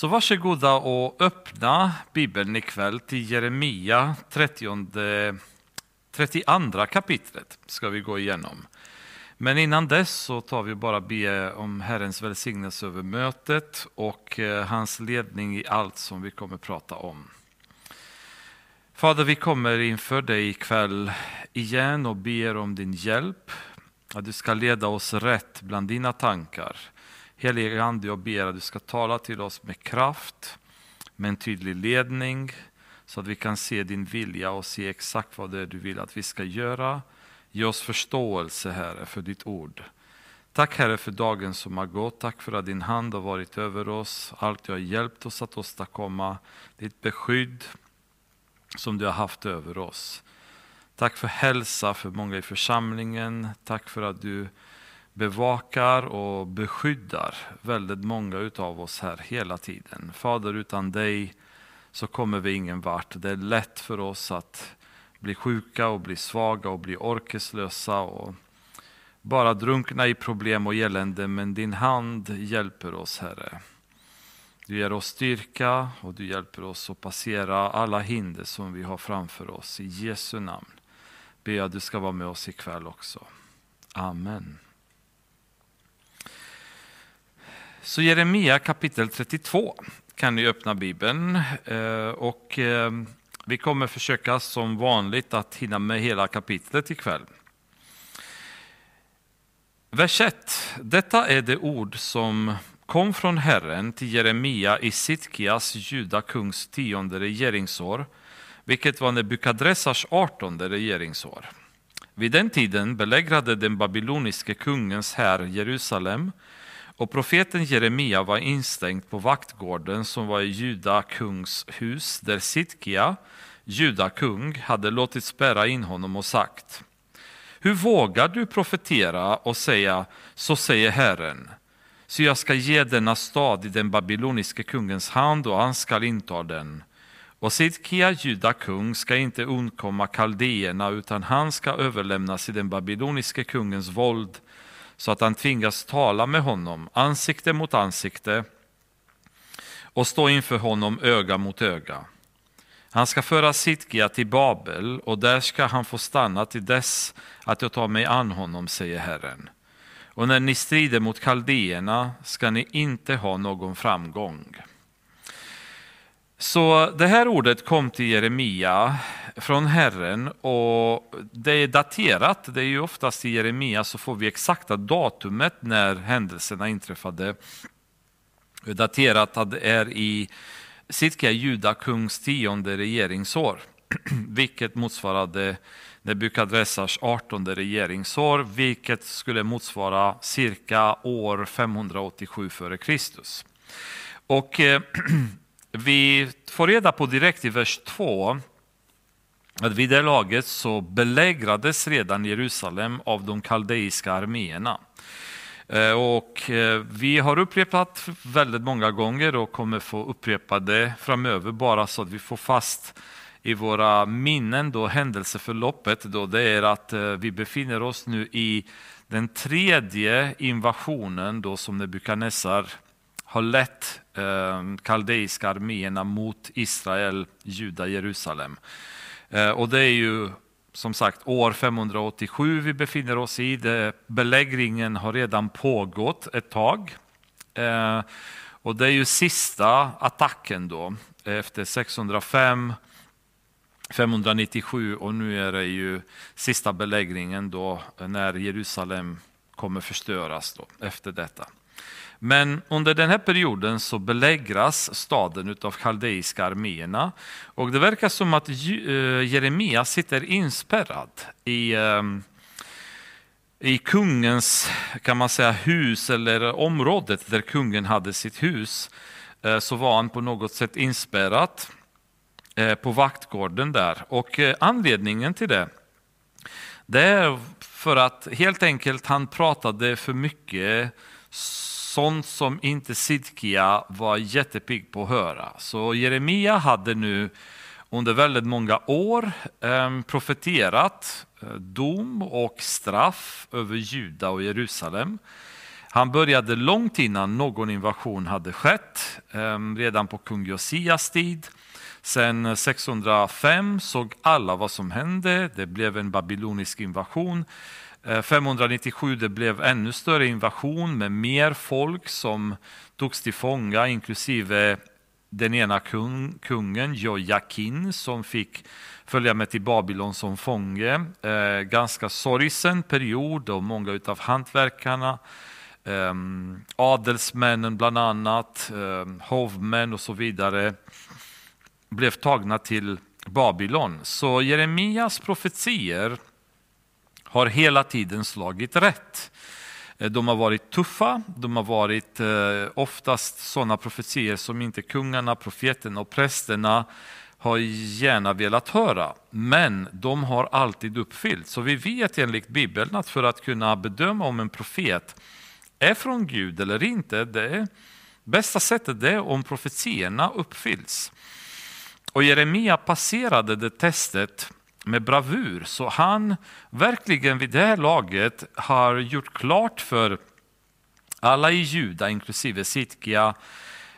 Så varsågoda och öppna Bibeln ikväll till Jeremia 30, 32 kapitlet ska vi gå igenom. Men innan dess så tar vi bara be om Herrens välsignelse över mötet och eh, hans ledning i allt som vi kommer prata om. Fader, vi kommer inför dig ikväll igen och ber om din hjälp. Att du ska leda oss rätt bland dina tankar. Helige Ande, jag ber att du ska tala till oss med kraft, med en tydlig ledning, så att vi kan se din vilja och se exakt vad det är du vill att vi ska göra. Ge oss förståelse, Herre, för ditt ord. Tack Herre för dagen som har gått. Tack för att din hand har varit över oss. Allt du har hjälpt oss att åstadkomma. Ditt beskydd som du har haft över oss. Tack för hälsa för många i församlingen. Tack för att du bevakar och beskyddar väldigt många av oss här hela tiden. Fader, utan dig så kommer vi ingen vart. Det är lätt för oss att bli sjuka och bli svaga och bli orkeslösa och bara drunkna i problem och elände. Men din hand hjälper oss, Herre. Du ger oss styrka och du hjälper oss att passera alla hinder som vi har framför oss. I Jesu namn ber jag att du ska vara med oss ikväll också. Amen. Så Jeremia kapitel 32 kan ni öppna Bibeln. Eh, och eh, vi kommer försöka som vanligt att hinna med hela kapitlet ikväll. Vers 1. Detta är det ord som kom från Herren till Jeremia i Sitkias, juda kungs tionde regeringsår, vilket var Nebukadressars artonde regeringsår. Vid den tiden belägrade den babyloniske kungens här Jerusalem och profeten Jeremia var instängd på vaktgården som var i Juda kungs hus där Sitkia, Juda kung, hade låtit spärra in honom och sagt Hur vågar du profetera och säga så säger Herren så jag ska ge denna stad i den babyloniske kungens hand och han skall inta den. Och Sidkia, juda kung, ska inte undkomma kaldéerna utan han ska överlämnas i den babyloniske kungens våld så att han tvingas tala med honom ansikte mot ansikte och stå inför honom öga mot öga. Han ska föra Sidkia till Babel och där ska han få stanna till dess att jag tar mig an honom, säger Herren. Och när ni strider mot kaldéerna ska ni inte ha någon framgång. Så det här ordet kom till Jeremia från Herren och det är daterat. Det är ju oftast i Jeremia så får vi exakta datumet när händelserna inträffade. Det är daterat att det är i Sitkia juda kungs tionde regeringsår, vilket motsvarade Nebukadressars 18 regeringsår, vilket skulle motsvara cirka år 587 f.Kr. Och eh, vi får reda på direkt i vers 2 att vid det laget så belägrades redan Jerusalem av de kaldeiska arméerna. Eh, och eh, vi har upprepat väldigt många gånger och kommer få upprepa det framöver bara så att vi får fast i våra minnen då händelseförloppet då det är att eh, vi befinner oss nu i den tredje invasionen då som Nebukadnessar har lett eh, kaldeiska arméerna mot Israel, Juda, Jerusalem. Eh, och det är ju som sagt år 587 vi befinner oss i. Det, belägringen har redan pågått ett tag. Eh, och det är ju sista attacken då efter 605 597 och nu är det ju sista belägringen då när Jerusalem kommer förstöras då, efter detta. Men under den här perioden så belägras staden av kaldeiska arméerna och det verkar som att eh, Jeremia sitter inspärrad i, eh, i kungens kan man säga, hus eller området där kungen hade sitt hus. Eh, så var han på något sätt inspärrad på vaktgården där. Och anledningen till det, det är för att helt enkelt han pratade för mycket sånt som inte Sidkia var jättepigg på att höra. Så Jeremia hade nu under väldigt många år ehm, eh, profeterat dom och straff över Juda och Jerusalem. Han började långt innan någon invasion hade skett, ehm, redan på kung Josias tid. Sen 605 såg alla vad som hände. Det blev en babylonisk invasion. Eh, 597 det blev ännu större invasion med mer folk som togs till fånga, inklusive den ena kung, kungen, Jojakin, som fick följa med till Babylon som fånge. Eh, ganska sorgsen period och många av hantverkarna, eh, adelsmännen bland annat, eh, hovmän och så vidare blev tagna till Babylon. Så Jeremias profetier har hela tiden slagit rätt. Eh, de har varit tuffa, de har varit eh, oftast sådana profetier som inte kungarna, profeterna och prästerna har gärna velat höra, men de har alltid uppfyllts. Så vi vet enligt Bibeln att för att kunna bedöma om en profet är från Gud eller inte, det bästa sättet är om profetierna uppfylls. Och Jeremia passerade det testet med bravur, så han verkligen vid det här laget har gjort klart för alla i Juda, inklusive Sitkia,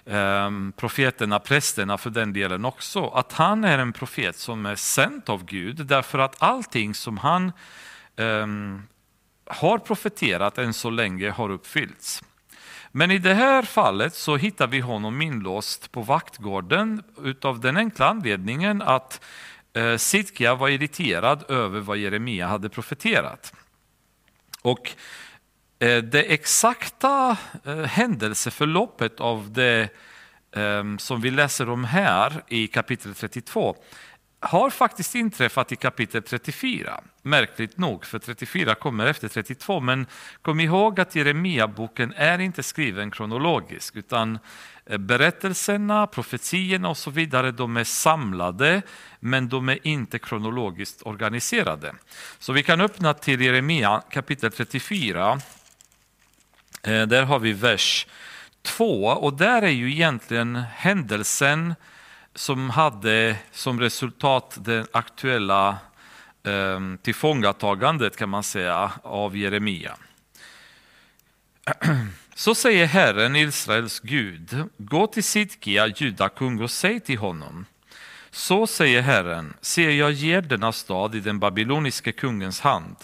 ehm, profeterna, prästerna för den delen också, att han är en profet som är sänd av Gud, därför att allting som han um, har profeterat än så länge har uppfyllts. Men i det här fallet så hittar vi honom inlåst på vaktgården utav den enkla anledningen att Eh, Sidkia var irriterad över vad Jeremia hade profeterat. Och eh, det exakta eh, händelseförloppet av det ehm, som vi läser om här i kapitel 32 har faktiskt inträffat i kapitel 34. Märkligt nog, för 34 kommer efter 32. Men kom ihåg att Jeremia-boken är inte skriven kronologiskt, utan eh, berättelserna, profetierna och så vidare, de är samlade, men de är inte kronologiskt organiserade. Så vi kan öppna till Jeremia kapitel 34. Eh, där har vi vers 2 och där är ju egentligen händelsen som hade som resultat det aktuella eh, tillfångatagandet kan man säga av Jeremia. Så säger Herren, Israels Gud, gå till Sidkia, judakung och säg till honom. Så säger Herren, se jag ger denna stad i den babyloniske kungens hand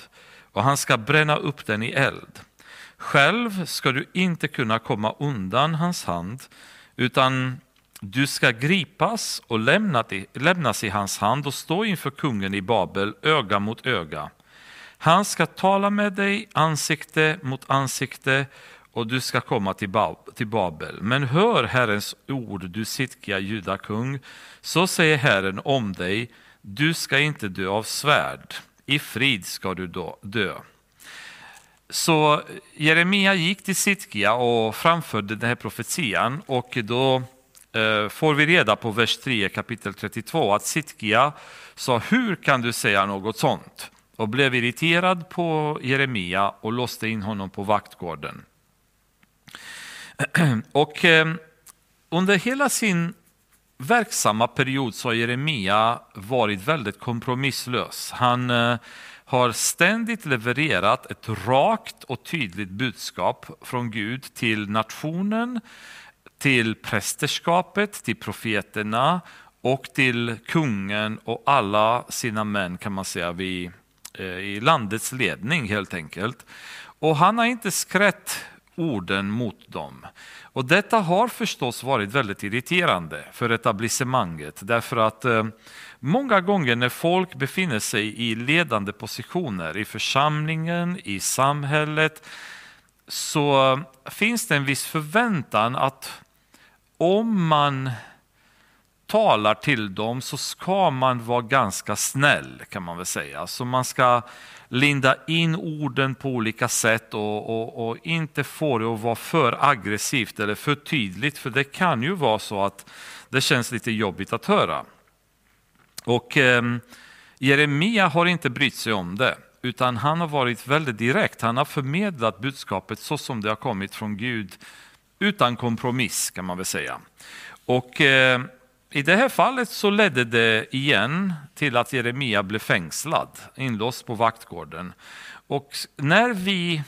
och han ska bränna upp den i eld. Själv ska du inte kunna komma undan hans hand, utan du ska gripas och lämnas i hans hand och stå inför kungen i Babel öga mot öga. Han ska tala med dig ansikte mot ansikte och du ska komma till Babel. Men hör Herrens ord, du Sitkia, judakung. Så säger Herren om dig, du ska inte dö av svärd, i frid ska du dö. Så Jeremia gick till Sitkia och framförde den här profetian och då Eh, får vi reda på vers 3 kapitel 32 att Sitkia sa hur kan du säga något sånt? Och blev irriterad på Jeremia och låste in honom på vaktgården. Och eh, under hela sin verksamma period så har Jeremia varit väldigt kompromisslös. Han eh, har ständigt levererat ett rakt och tydligt budskap från Gud till nationen, till prästerskapet, till profeterna och till kungen och alla sina män kan man säga vid, eh, i landets ledning helt enkelt. Och han har inte skrätt orden mot dem. Och detta har förstås varit väldigt irriterande för etablissemanget därför att eh, många gånger när folk befinner sig i ledande positioner i församlingen, i samhället så eh, finns det en viss förväntan att om man talar till dem så ska man vara ganska snäll kan man väl säga. Så man ska linda in orden på olika sätt och, och, och, inte få det att vara för aggressivt eller för tydligt. För det kan ju vara så att det känns lite jobbigt att höra. Och eh, Jeremia har inte brytt sig om det. Utan han har varit väldigt direkt. Han har förmedlat budskapet så som det har kommit från Gud utan kompromiss kan man väl säga. Och eh, i det här fallet så ledde det igen till att Jeremia blev fängslad, inlåst på vaktgården. Och när vi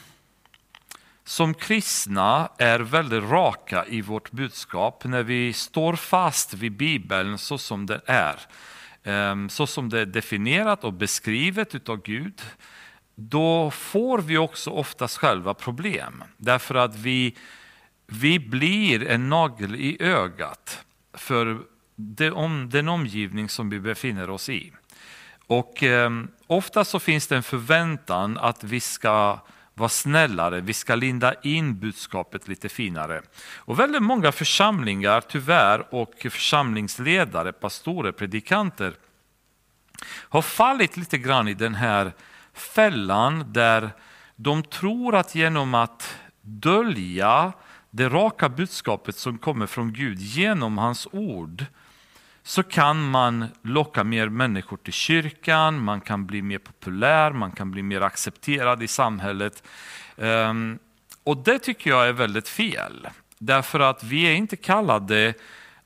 som kristna är väldigt raka i vårt budskap när vi står fast vid Bibeln så som den är. Ehm, så som det är definierat och beskrivet av Gud. Då får vi också oftast själva problem. Därför att vi, vi blir en nagel i ögat för den omgivning som vi befinner oss i. Och eh, ofta så finns det en förväntan att vi ska vara snällare, vi ska linda in budskapet lite finare. Och väldigt många församlingar tyvärr och församlingsledare, pastorer, predikanter har fallit lite grann i den här fällan där de tror att genom att dölja det raka budskapet som kommer från Gud genom hans ord så kan man locka mer människor till kyrkan, man kan bli mer populär, man kan bli mer accepterad i samhället. Ehm, och det tycker jag är väldigt fel. Därför att vi är inte kallade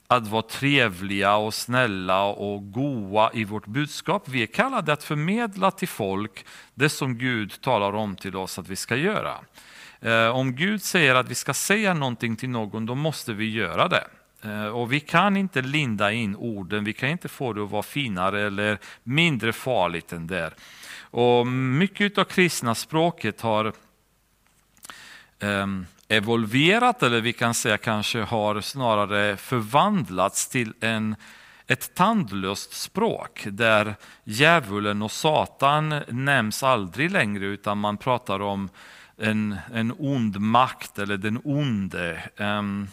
att vara trevliga och snälla och goa i vårt budskap. Vi är kallade att förmedla till folk det som Gud talar om till oss att vi ska göra. Eh, om Gud säger att vi ska säga någonting till någon, då måste vi göra det. Eh, och vi kan inte linda in orden, vi kan inte få det att vara finare eller mindre farligt än det Och mycket av kristna språket har um, evolverat, eller vi kan säga kanske har snarare förvandlats till en, ett tandlöst språk där djävulen och Satan nämns aldrig längre utan man pratar om en, en ond makt eller den onde. Um,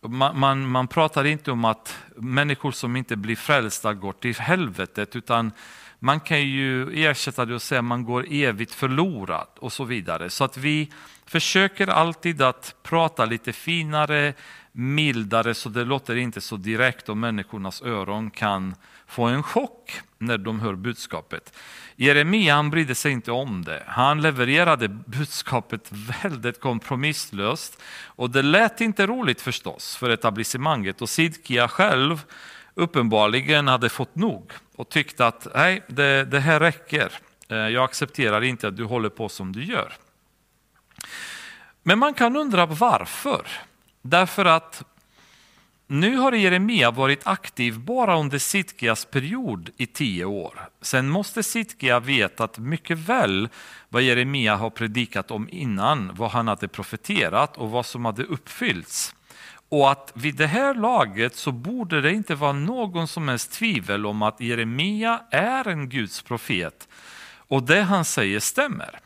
man, man, man, pratar inte om att människor som inte blir frälsta går till helvetet, utan man kan ju ersätta det och säga att man går evigt förlorad och så vidare. Så att vi försöker alltid att prata lite finare, mildare, så det låter inte så direkt och människornas öron kan få en chock när de hör budskapet. Jeremia han brydde sig inte om det. Han levererade budskapet väldigt kompromisslöst. Och det lät inte roligt förstås för etablissemanget. Och Sidkia själv uppenbarligen hade fått nog och tyckte att nej, det, det här räcker. Eh, jag accepterar inte att du håller på som du gör. Men man kan undra varför. Därför att nu har Jeremia varit aktiv bara under Sitkias period i tio år. Sen måste Sitkia vetat mycket väl vad Jeremia har predikat om innan, vad han hade profeterat och vad som hade uppfyllts. Och att vid det här laget så borde det inte vara någon som helst tvivel om att Jeremia är en Guds profet och det han säger stämmer.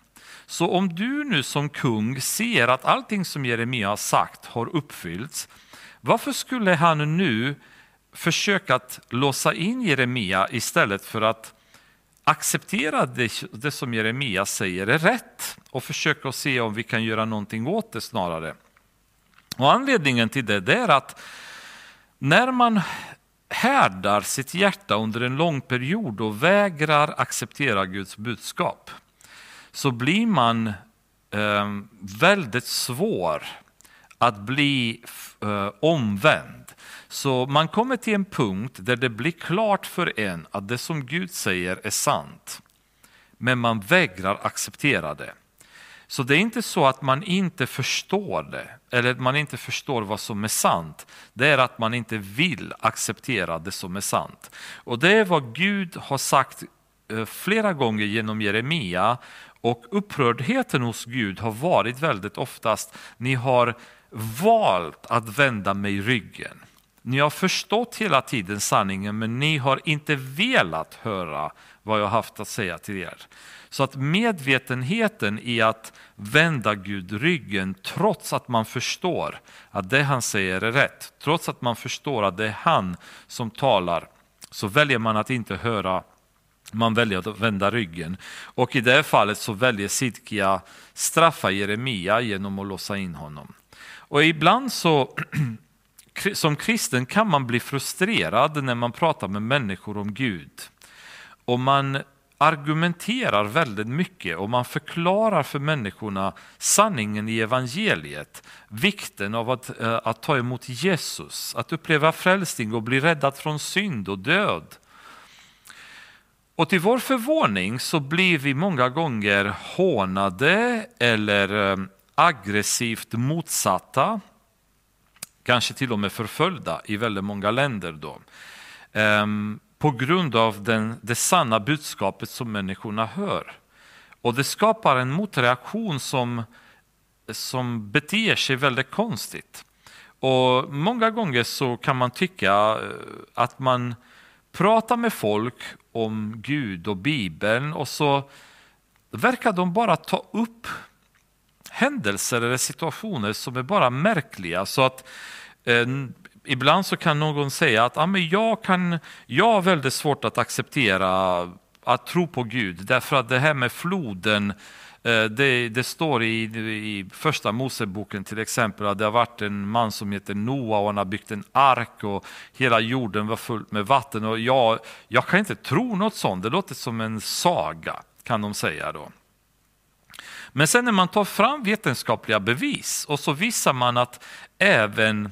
Så om du nu som kung ser att allting som Jeremia har sagt har uppfyllts varför skulle han nu försöka att låsa in Jeremia istället för att acceptera det, det som Jeremia säger är rätt och försöka se om vi kan göra någonting åt det snarare. Och anledningen till det, det är att när man härdar sitt hjärta under en lång period och vägrar acceptera Guds budskap så blir man eh, väldigt svår att bli eh, omvänd. Så man kommer till en punkt där det blir klart för en att det som Gud säger är sant. Men man vägrar acceptera det. Så det är inte så att man inte förstår det, eller att man inte förstår vad som är sant. Det är att man inte vill acceptera det som är sant. Och det är vad Gud har sagt eh, flera gånger genom Jeremia och upprördheten hos Gud har varit väldigt oftast, ni har valt att vända mig ryggen. Ni har förstått hela tiden sanningen men ni har inte velat höra vad jag haft att säga till er. Så att medvetenheten i att vända Gud ryggen trots att man förstår att det han säger är rätt, trots att man förstår att det är han som talar, så väljer man att inte höra man väljer att vända ryggen. Och i det fallet så väljer Sidkia straffa Jeremia genom att låsa in honom. Och ibland så, som kristen kan man bli frustrerad när man pratar med människor om Gud. Och man argumenterar väldigt mycket och man förklarar för människorna sanningen i evangeliet. Vikten av att, eh, att ta emot Jesus, att uppleva frälsning och bli räddad från synd och död. Och till vår förvåning så blir vi många gånger hånade eller eh, aggressivt motsatta, kanske till och med förföljda i väldigt många länder. Då. Ehm, på grund av den, det sanna budskapet som människorna hör. Och det skapar en motreaktion som, som beter sig väldigt konstigt. Och Många gånger så kan man tycka eh, att man pratar med folk om Gud och Bibeln och så verkar de bara ta upp händelser eller situationer som är bara märkliga. Så att eh, Ibland så kan någon säga att ah, men jag, kan, jag har väldigt svårt att acceptera att tro på Gud därför att det här med floden Eh, det, det, står i, i första Moseboken till exempel att det har varit en man som heter Noa och han har byggt en ark och hela jorden var full med vatten. Och jag, jag kan inte tro något sånt, det låter som en saga kan de säga då. Men sen när man tar fram vetenskapliga bevis och så visar man att även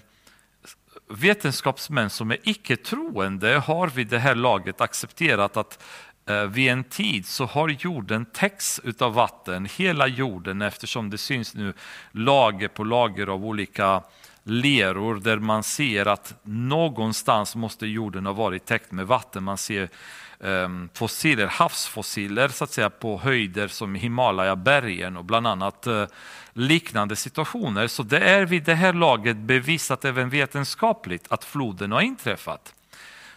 vetenskapsmän som är icke-troende har vid det här laget accepterat att Eh, vid en tid så har jorden täckts av vatten, hela jorden, eftersom det syns nu lager på lager av olika leror där man ser att någonstans måste jorden ha varit täckt med vatten. Man ser ehm, fossiler, havsfossiler så att säga, på höjder som Himalaya-bergen och bland annat eh, liknande situationer. Så det är vid det här laget bevisat även vetenskapligt att floden har inträffat.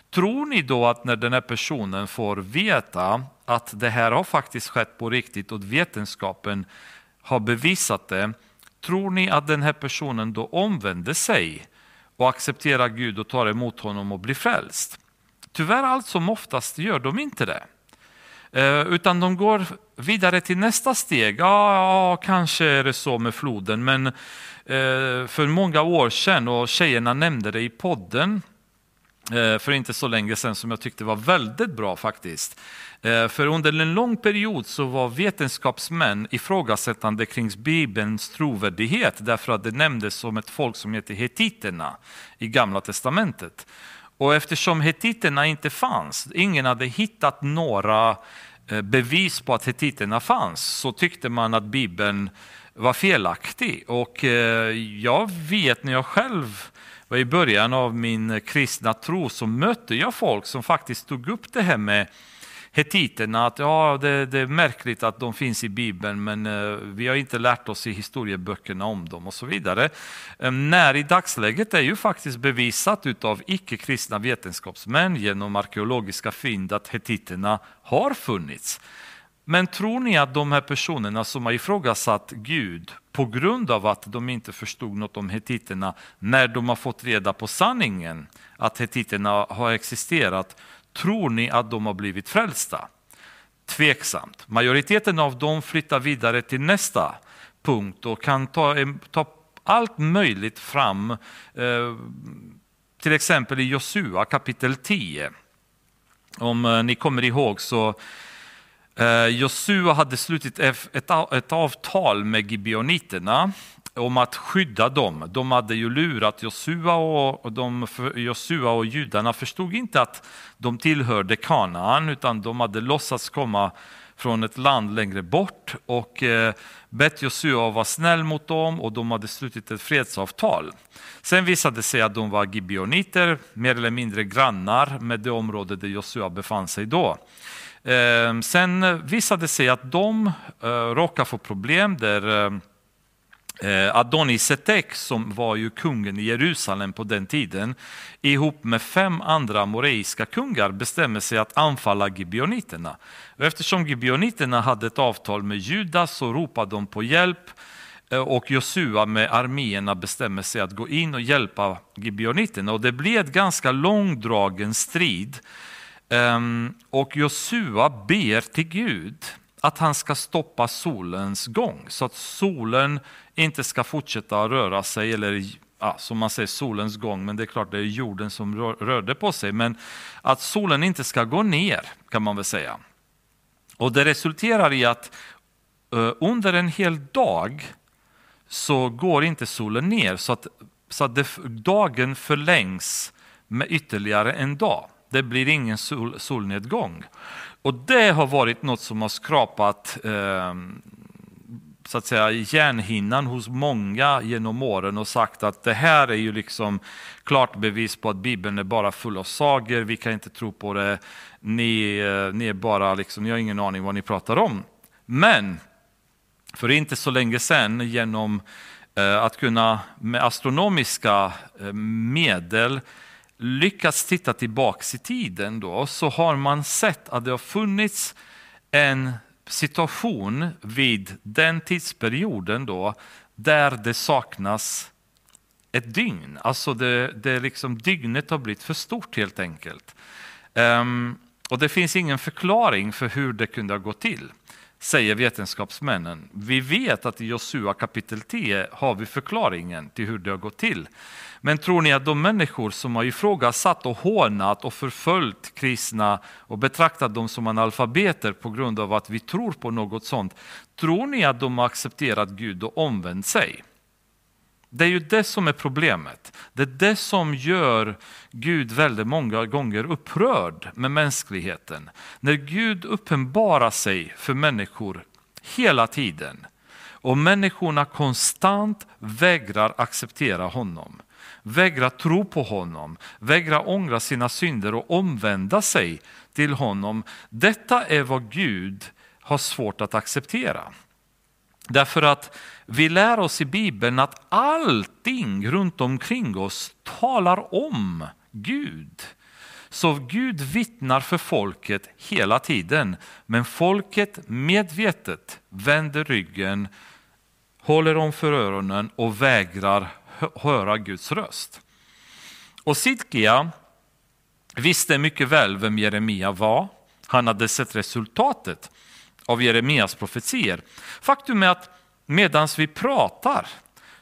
Tror ni då att när den här personen får veta att det här har faktiskt skett på riktigt och vetenskapen har bevisat det, tror ni att den här personen då omvänder sig och accepterar Gud och tar emot honom och blir frälst? Tyvärr allt som oftast gör de inte det. Eh, utan de går vidare till nästa steg. Ja, ja, kanske är det så med floden, men eh, för många år sedan, och tjejerna nämnde det i podden Eh, för inte så länge sedan, som jag tyckte var väldigt bra faktiskt. Eh, för under en lång period så var vetenskapsmän ifrågasättande kring Bibelns trovärdighet därför att det nämndes som ett folk som heter hetiterna i Gamla Testamentet. Och eftersom hetiterna inte fanns, ingen hade hittat några eh, bevis på att hetiterna fanns, så tyckte man att Bibeln var felaktig. Och jag vet när jag själv var i början av min kristna tro så mötte jag folk som faktiskt tog upp det här med hetiterna att ja, det, det, är märkligt att de finns i Bibeln men eh, vi har inte lärt oss i historieböckerna om dem och så vidare. Ehm, när i dagsläget är ju faktiskt bevisat av icke-kristna vetenskapsmän genom arkeologiska fynd att hetiterna har funnits. Men tror ni att de här personerna som har ifrågasatt Gud på grund av att de inte förstod något om hetiterna, när de har fått reda på sanningen att hetiterna har existerat, Tror ni att de har blivit frälsta? Tveksamt. Majoriteten av dem flyttar vidare till nästa punkt och kan ta, ta allt möjligt fram. Eh, till exempel i Josua kapitel 10. Om eh, ni kommer ihåg så Eh, Josua hade slutit ett, ett avtal med gibeoniterna om att skydda dem. De hade ju lurat Josua och, de, och judarna förstod inte att de tillhörde Kanaan utan de hade låtsats komma från ett land längre bort och eh, bett Josua vara snäll mot dem och de hade slutit ett fredsavtal. Sen visade det sig att de var gibeoniter, mer eller mindre grannar med det område där Josua befann sig då. Ehm, sen visade det sig att de eh, råkade få problem där eh, eh, Adonisetek som var ju kungen i Jerusalem på den tiden ihop med fem andra moreiska kungar bestämmer sig att anfalla gibeoniterna. Eftersom gibeoniterna hade ett avtal med Judas så ropade de på hjälp och Josua med arméerna bestämmer sig att gå in och hjälpa gibeoniterna. Och det blir ett ganska långdragen strid. Ehm, och Josua ber till Gud att han ska stoppa solens gång så att solen inte ska fortsätta röra sig, eller ja, som man säger solens gång, men det är klart det är jorden som rör, rörde på sig, men att solen inte ska gå ner kan man väl säga. Och det resulterar i att uh, under en hel dag så går inte solen ner så att, så att det, dagen förlängs med ytterligare en dag. Det blir ingen sol, solnedgång. Och det har varit något som har skrapat eh, så att säga, hjärnhinnan hos många genom åren och sagt att det här är ju liksom klart bevis på att Bibeln är bara full av sagor, vi kan inte tro på det, ni, eh, ni är bara liksom, ni har ingen aning vad ni pratar om. Men för inte så länge sedan genom eh, att kunna med astronomiska eh, medel lyckats titta tillbaks i tiden då, så har man sett att det har funnits en situation vid den tidsperioden då, där det saknas ett dygn. Alltså det, det liksom, dygnet har blivit för stort helt enkelt. Um, och det finns ingen förklaring för hur det kunde ha gått till, säger vetenskapsmännen. Vi vet att i Josua kapitel 10 har vi förklaringen till hur det har gått till. Men tror ni att de människor som har ifrågasatt och hånat och förföljt kristna och betraktat dem som analfabeter på grund av att vi tror på något sånt, tror ni att de har accepterat Gud och omvänt sig? Det är ju det som är problemet. Det är det som gör Gud väldigt många gånger upprörd med mänskligheten. När Gud uppenbarar sig för människor hela tiden och människorna konstant vägrar acceptera honom vägra tro på honom, vägra ångra sina synder och omvända sig till honom. Detta är vad Gud har svårt att acceptera. Därför att vi lär oss i Bibeln att allting runt omkring oss talar om Gud. Så Gud vittnar för folket hela tiden, men folket medvetet vänder ryggen, håller om för öronen och vägrar höra Guds röst. Och Sidkia visste mycket väl vem Jeremia var. Han hade sett resultatet av Jeremias profetier. Faktum är att medan vi pratar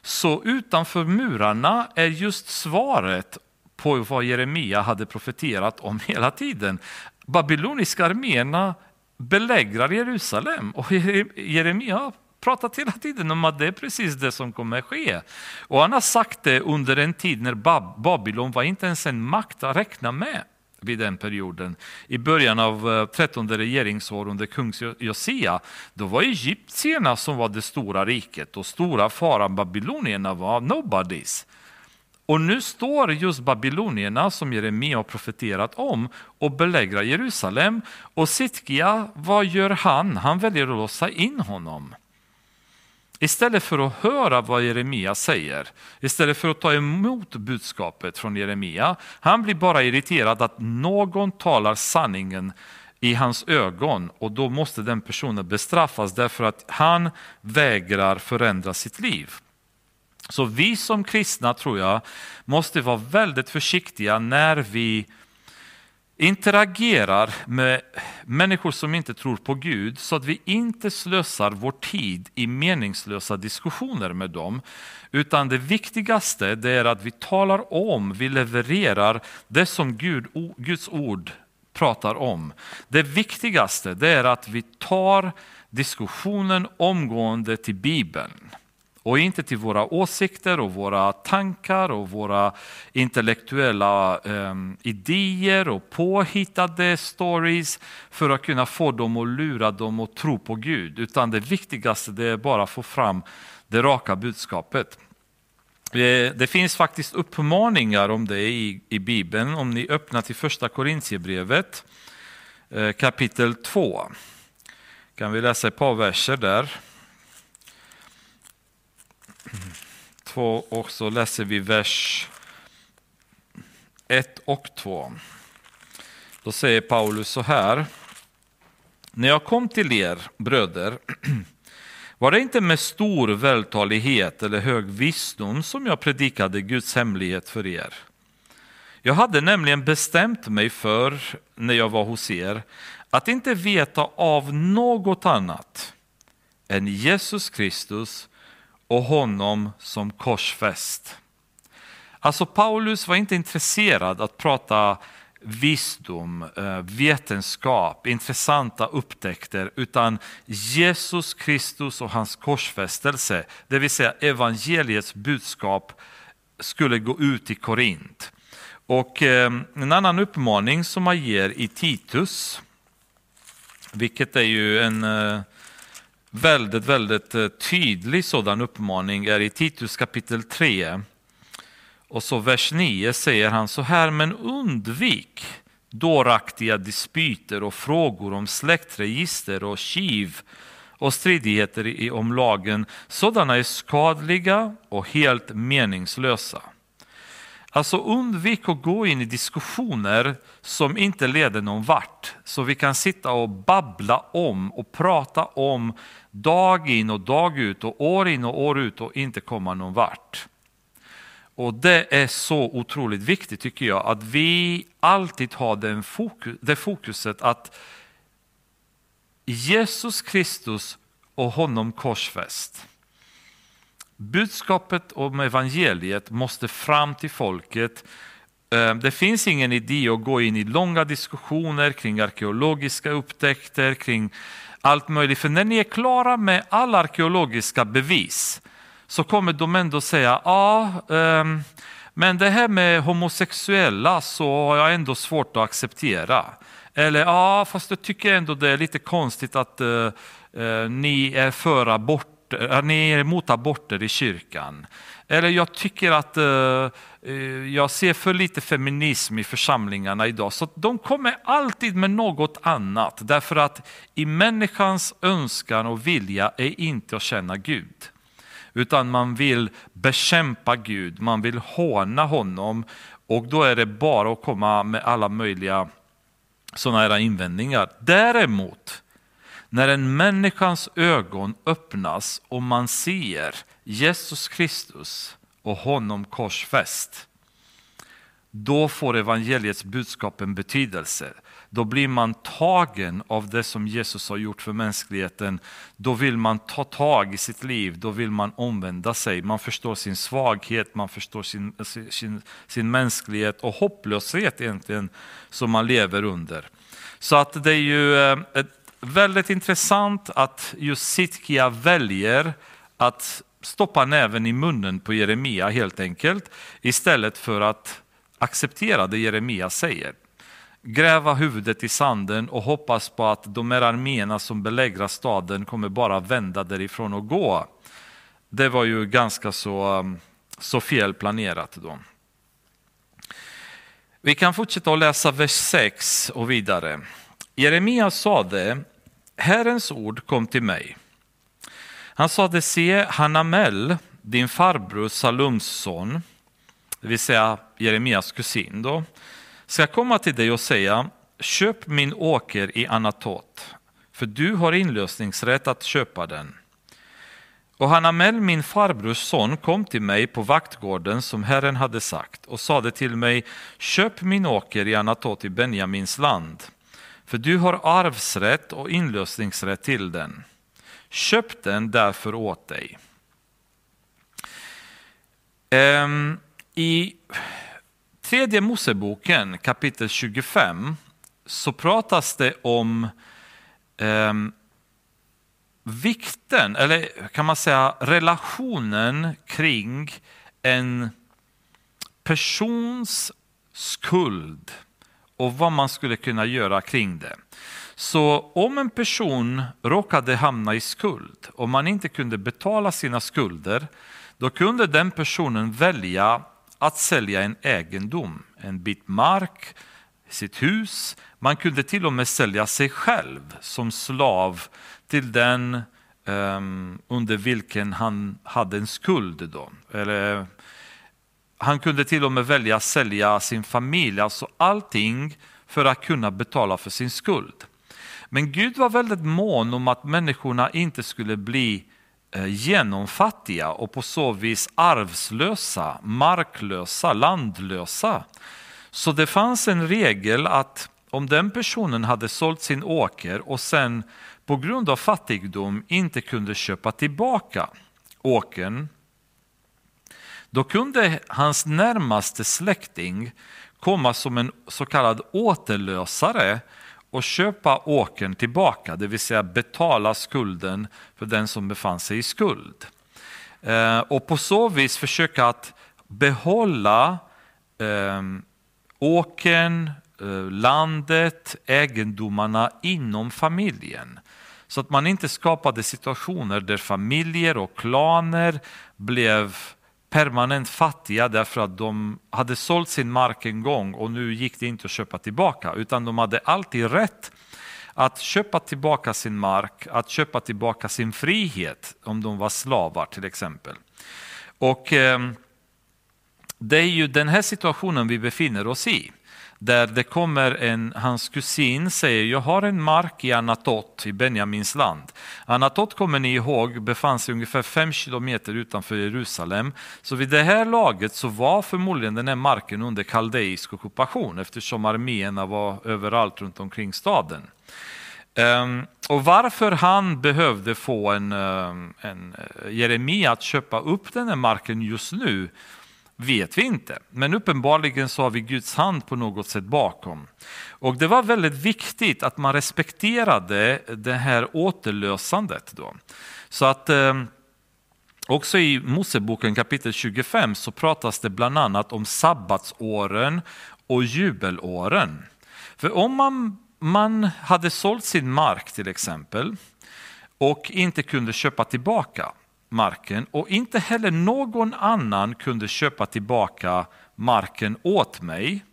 så utanför murarna är just svaret på vad Jeremia hade profeterat om hela tiden. Babyloniska arméerna belägrar Jerusalem och Jeremia pratat hela tiden om att det är precis det som kommer ske. Och han har sagt det under en tid när Babylon var inte ens en makt att räkna med vid den perioden. I början av eh, 13 regeringsår under kung Josia, då var egyptierna som var det stora riket och stora faran babylonierna var nobodies. Och nu står just babylonierna som Jeremia har profeterat om och belägrar Jerusalem. Och Sitkia, vad gör han? Han väljer att låsa in honom. Istället för att höra vad Jeremia säger, istället för att ta emot budskapet från Jeremia, han blir bara irriterad att någon talar sanningen i hans ögon och då måste den personen bestraffas därför att han vägrar förändra sitt liv. Så vi som kristna tror jag måste vara väldigt försiktiga när vi interagerar med människor som inte tror på Gud så att vi inte slösar vår tid i meningslösa diskussioner med dem. Utan det viktigaste det är att vi talar om, vi levererar det som Gud, Guds ord pratar om. Det viktigaste det är att vi tar diskussionen omgående till Bibeln och inte till våra åsikter och våra tankar och våra intellektuella um, idéer och påhittade stories för att kunna få dem att lura dem att tro på Gud. Utan det viktigaste det är bara att få fram det raka budskapet. Eh, det finns faktiskt uppmaningar om det i, i Bibeln. Om ni öppnar till första Korintierbrevet eh, kapitel 2. Kan vi läsa ett par verser där. 2 och så läser vi vers 1 och 2. Då säger Paulus så här. När jag kom till er bröder var det inte med stor vältalighet eller hög visdom som jag predikade Guds hemlighet för er. Jag hade nämligen bestämt mig för, när jag var hos er, att inte veta av något annat än Jesus Kristus och honom som korsfäst. Alltså Paulus var inte intresserad att prata visdom, eh, vetenskap, intressanta upptäckter, utan Jesus Kristus och hans korsfästelse, det vill säga evangeliets budskap, skulle gå ut i Korint. Och eh, en annan uppmaning som man ger i Titus, vilket är ju en eh, väldigt, väldigt eh, tydlig sådan uppmaning är i Titus kapitel 3. Och så vers 9 säger han så här, men undvik dåraktiga dispyter och frågor om släktregister och kiv och stridigheter om lagen. Sådana är skadliga och helt meningslösa. Alltså undvik att gå in i diskussioner som inte leder någon vart. Så vi kan sitta och babbla om och prata om dag in och dag ut och år in och år ut och inte komma någon vart. Och det är så otroligt viktigt tycker jag att vi alltid har den fokus, det fokuset att Jesus Kristus och honom korsfäst. Budskapet om evangeliet måste fram till folket. Eh, det finns ingen idé att gå in i långa diskussioner kring arkeologiska upptäckter, kring allt möjligt. För när ni är klara med alla arkeologiska bevis så kommer de ändå säga, ja, ehm, men det här med homosexuella så har jag ändå svårt att acceptera. Eller ja, fast jag tycker ändå det är lite konstigt att eh, eh, ni är för abort, uh, ni är emot aborter i kyrkan. Eller jag tycker att eh, eh, jag ser för lite feminism i församlingarna idag. Så de kommer alltid med något annat. Därför att i människans önskan och vilja är inte att känna Gud utan man vill bekämpa Gud, man vill håna honom och då är det bara att komma med alla möjliga sådana här invändningar. Däremot, när en människans ögon öppnas och man ser Jesus Kristus och honom korsfäst, då får evangeliets budskap en betydelse då blir man tagen av det som Jesus har gjort för mänskligheten. Då vill man ta tag i sitt liv, då vill man omvända sig. Man förstår sin svaghet, man förstår sin, sin, sin mänsklighet och hopplöshet egentligen som man lever under. Så att det är ju eh, ett väldigt intressant att just Sitkia väljer att stoppa näven i munnen på Jeremia helt enkelt istället för att acceptera det Jeremia säger gräva huvudet i sanden och hoppas på att de här arméerna som belägrar staden kommer bara vända därifrån och gå. Det var ju ganska så, um, så fel planerat då. Vi kan fortsätta att läsa vers 6 och vidare. Jeremia sade, Herrens ord kom till mig. Han sade, se Hanamel, din farbror Salums son, det vill säga Jeremias kusin då, ska komma till dig och säga, köp min åker i Anatot, för du har inlösningsrätt att köpa den. Och Hanamel, min farbrors son, kom till mig på vaktgården som Herren hade sagt och sade till mig, köp min åker i Anatot i Benjamins land, för du har arvsrätt och inlösningsrätt till den. Köp den därför åt dig. Ehm, I tredje Moseboken kapitel 25 så pratas det om eh, vikten, eller kan man säga relationen kring en persons skuld och vad man skulle kunna göra kring det. Så om en person råkade hamna i skuld och man inte kunde betala sina skulder, då kunde den personen välja att sälja en egendom, en bit mark, sitt hus. Man kunde till och med sälja sig själv som slav till den um, under vilken han hade en skuld. Då. Eller, han kunde till och med välja att sälja sin familj, alltså allting för att kunna betala för sin skuld. Men Gud var väldigt mån om att människorna inte skulle bli eh, genomfattiga och på så vis arvslösa, marklösa, landlösa. Så det fanns en regel att om den personen hade sålt sin åker och sen på grund av fattigdom inte kunde köpa tillbaka åkern, då kunde hans närmaste släkting komma som en så kallad återlösare och köpa åkern tillbaka, det vill säga betala skulden för den som befann sig i skuld. Eh, och på så vis försöka att behålla ehm, eh, åkern, landet, egendomarna inom familjen. Så att man inte skapade situationer där familjer och klaner blev permanent fattiga därför att de hade sålt sin mark en gång och nu gick det inte att köpa tillbaka. Utan de hade alltid rätt att köpa tillbaka sin mark, att köpa tillbaka sin frihet om de var slavar till exempel. Och eh, det är ju den här situationen vi befinner oss i. Där det kommer en, hans kusin säger, jag har en mark i Anatot i Benjamins land. Anatot kommer ni ihåg befann sig ungefär fem kilometer utanför Jerusalem. Så vid det här laget så var förmodligen den här marken under kaldeisk ockupation eftersom arméerna var överallt runt omkring staden. Um, och varför han behövde få en, ehm, en eh, Jeremia att köpa upp den här marken just nu vet vi inte. Men uppenbarligen så har vi Guds hand på något sätt bakom. Och det var väldigt viktigt att man respekterade det här återlösandet. Då. Så att eh, också i Moseboken kapitel 25 så pratas det bland annat om sabbatsåren och jubelåren. För om man, man hade sålt sin mark till exempel och inte kunde köpa tillbaka marken och inte heller någon annan kunde köpa tillbaka marken åt mig.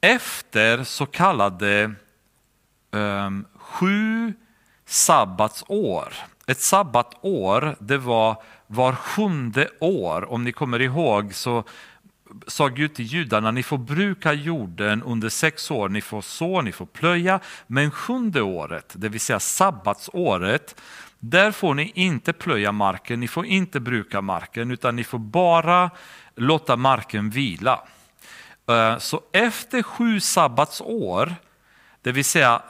Efter så kallade um, sju sabbatsår. Ett sabbatår, det var var sjunde år. Om ni kommer ihåg så sa Gud till judarna, ni får bruka jorden under sex år, ni får så, ni får plöja, men sjunde året, det vill säga sabbatsåret, där får ni inte plöja marken, ni får inte bruka marken, utan ni får bara låta marken vila. Eh, så efter sju sabbatsår, det vill säga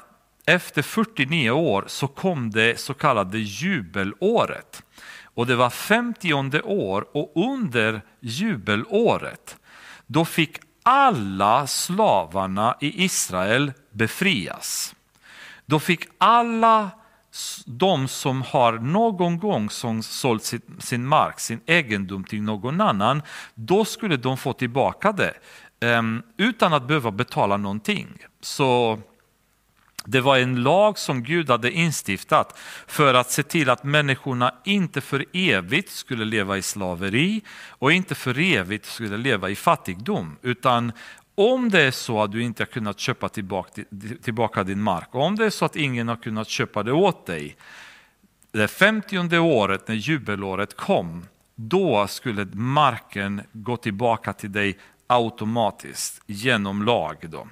efter 49 år, så kom det så kallade jubelåret. Och det var 50 år och under jubelåret, då fick alla slavarna i Israel befrias. Då fick alla de som har någon gång sålt sin, mark, sin egendom till någon annan, då skulle de få tillbaka det ehm, utan att behöva betala någonting. Så det var en lag som Gud hade instiftat för att se till att människorna inte för evigt skulle leva i slaveri och inte för evigt skulle leva i fattigdom, utan om det är så att du inte har kunnat köpa tillbaka, tillbaka din mark, om det är så att ingen har kunnat köpa det åt dig, det femtionde året när jubelåret kom, då skulle marken gå tillbaka till dig automatiskt genom lag. Då.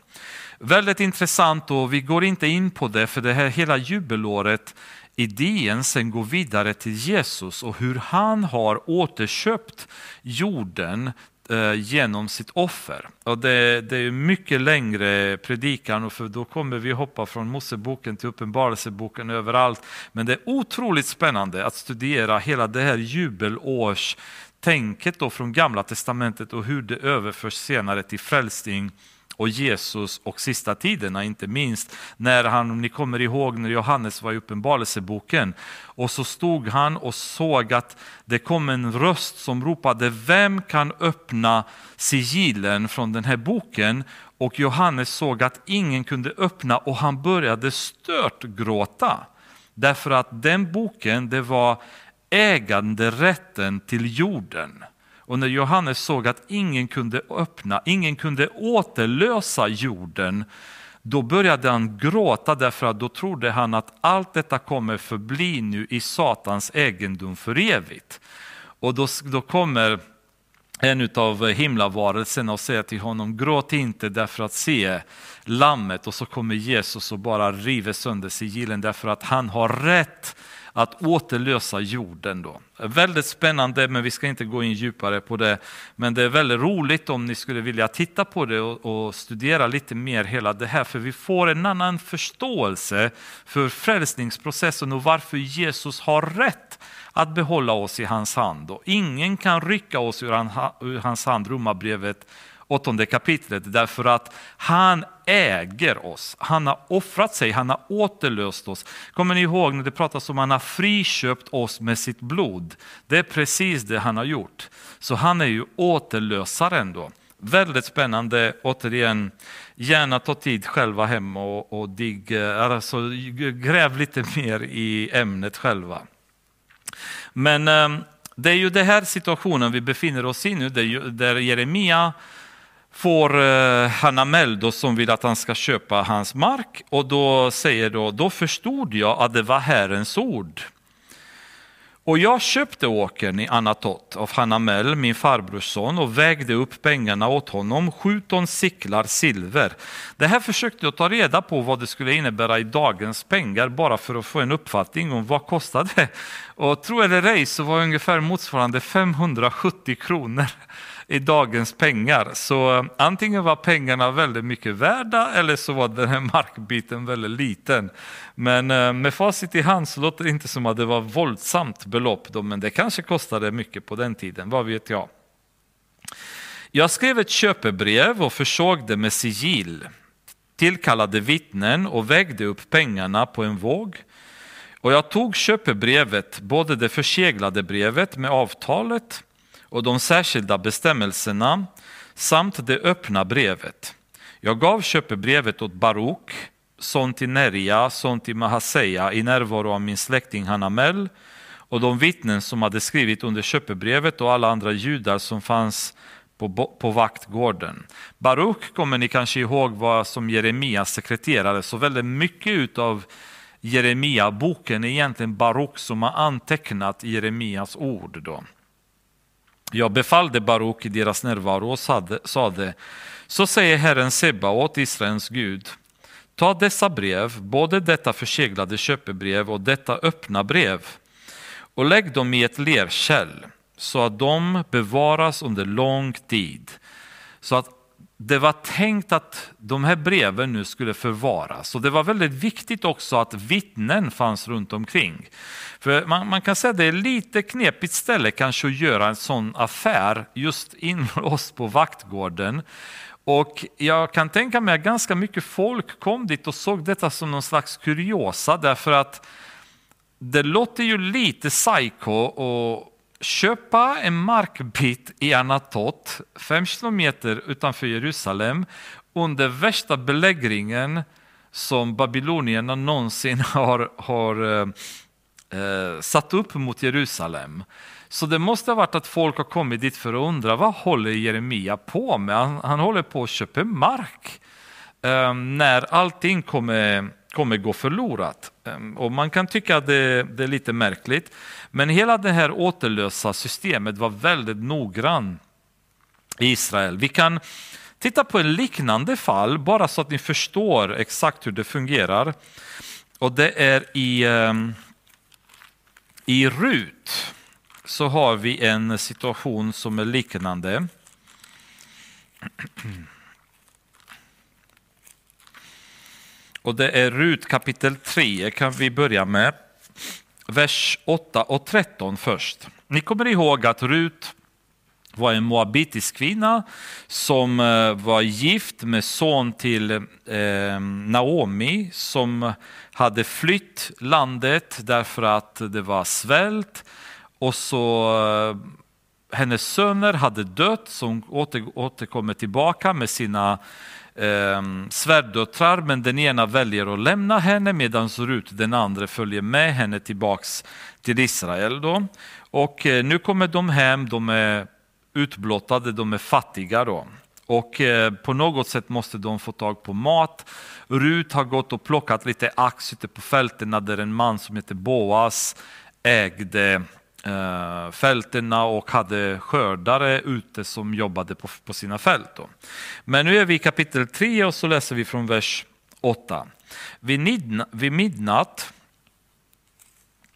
Väldigt intressant och vi går inte in på det för det här hela jubelåret idén sen går vidare till Jesus och hur han har återköpt jorden Eh, genom sitt offer. Och det, det är mycket längre predikan, för då kommer vi hoppa från Moseboken till Uppenbarelseboken överallt. Men det är otroligt spännande att studera hela det här jubelårstänket då från Gamla Testamentet och hur det överförs senare till frälsning och Jesus och sista tiderna, inte minst när han, om ni kommer ihåg när Johannes var i Uppenbarelseboken och så stod han och såg att det kom en röst som ropade Vem kan öppna sigillen från den här boken? Och Johannes såg att ingen kunde öppna och han började stört gråta. Därför att den boken, det var äganderätten till jorden. Och när Johannes såg att ingen kunde öppna, ingen kunde återlösa jorden, då började han gråta därför att då trodde han att allt detta kommer förbli nu i Satans egendom för evigt. Och då, då kommer en av himlavarelserna och säger till honom, gråt inte därför att se lammet och så kommer Jesus och bara river sönder sigillen därför att han har rätt att återlösa jorden. Då. Väldigt spännande, men vi ska inte gå in djupare på det. Men det är väldigt roligt om ni skulle vilja titta på det och, och studera lite mer hela det här, för vi får en annan förståelse för frälsningsprocessen och varför Jesus har rätt att behålla oss i hans hand. Och ingen kan rycka oss ur hans hand, Romarbrevet åttonde kapitlet, därför att han äger oss. Han har offrat sig, han har återlöst oss. Kommer ni ihåg när det pratas om att han har friköpt oss med sitt blod? Det är precis det han har gjort. Så han är ju återlösaren då. Väldigt spännande. Återigen, gärna ta tid själva hem och, och dig, alltså, gräv lite mer i ämnet själva. Men ehm, det är ju den här situationen vi befinner oss i nu, där Jeremia får eh, Hanamel som vill att han ska köpa hans mark och då säger då, då förstod jag att det var Herrens ord. Och jag köpte åkern i Anatot av Hanamel, min farbrors son, och vägde upp pengarna åt honom, 17 siklar silver. Det här försökte jag ta reda på vad det skulle innebära i dagens pengar, bara för att få en uppfattning om vad kostade det. Och tro eller ej så var ungefär motsvarande 570 kronor i dagens pengar. Så eh, antingen var pengarna väldigt mycket värda eller så var den här markbiten väldigt liten. Men eh, med facit i hand så låter det inte som att det var våldsamt belopp då, men det kanske kostade mycket på den tiden, vad vet jag. Jag skrev ett köpebrev och försåg det med sigill, tillkallade vittnen och vägde upp pengarna på en våg. Och jag tog köpebrevet, både det förseglade brevet med avtalet och de särskilda bestämmelserna samt det öppna brevet. Jag gav köpebrevet åt Baruk, son till Neria, son till Mahaseja i närvaro av min släkting Hanamel och de vittnen som hade skrivit under köpebrevet och alla andra judar som fanns på, på vaktgården. Baruk kommer ni kanske ihåg var som Jeremias sekreterare, så väldigt mycket av Jeremia-boken är egentligen Baruk som har antecknat Jeremias ord. Då. Jag befallde Baruk i deras närvaro och sade, så säger Herren Sebaot, Israels Gud, ta dessa brev, både detta förseglade köpebrev och detta öppna brev, och lägg dem i ett lerkärl så att de bevaras under lång tid. Så att det var tänkt att de här breven nu skulle förvaras. Och det var väldigt viktigt också att vittnen fanns runt omkring. För man, man kan säga att det är lite knepigt ställe kanske att göra en sån affär just inlåst på vaktgården. Och jag kan tänka mig att ganska mycket folk kom dit och såg detta som någon slags kuriosa därför att det låter ju lite psycho och köpa en markbit i Anatot, fem kilometer utanför Jerusalem, under värsta belägringen som babylonierna någonsin har, har eh, eh, satt upp mot Jerusalem. Så det måste ha varit att folk har kommit dit för att undra vad håller Jeremia på med? Han, han håller på att köpa mark eh, när allting kommer, kommer gå förlorat. Ehm, och man kan tycka att det, det, är lite märkligt. Men hela det här återlösa systemet var väldigt noggrann i Israel. Vi kan titta på ett liknande fall bara så att ni förstår exakt hur det fungerar. Och det är i ehm, i Rut så har vi en situation som är liknande. Och det är Rut kapitel 3 kan vi börja med. Vers 8 och 13 först. Ni kommer ihåg att Rut var en moabitisk kvinna som eh, var gift med son till eh, Naomi som hade flytt landet därför att det var svält och så eh, hennes söner hade dött som återkommer tillbaka med sina eh, svärdöttrar men den ena väljer att lämna henne medan Rut den andra följer med henne tillbaks till Israel. Då. Och eh, nu kommer de hem, de är utblottade, de är fattiga. Då. Och eh, på något sätt måste de få tag på mat. Rut har gått och plockat lite ax ute på fälten där en man som heter Boas ägde eh, fältena och hade skördare ute som jobbade på, på sina fält. Då. Men nu är vi i kapitel 3 och så läser vi från vers 8. Vid, vid midnatt,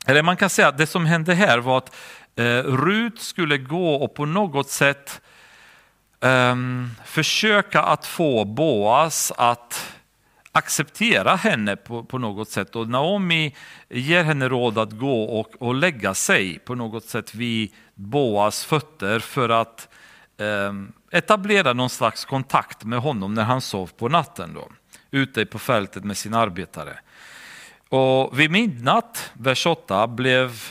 eller man kan säga att det som hände här var att eh, Rut skulle gå och på något sätt eh, försöka att få Boas att acceptera henne på, på något sätt. Och Naomi ger henne råd att gå och, och lägga sig på något sätt vid Boas fötter för att eh, etablera någon slags kontakt med honom när han sov på natten. Då, ute på fältet med sina arbetare. Och vid midnatt, vers 8, blev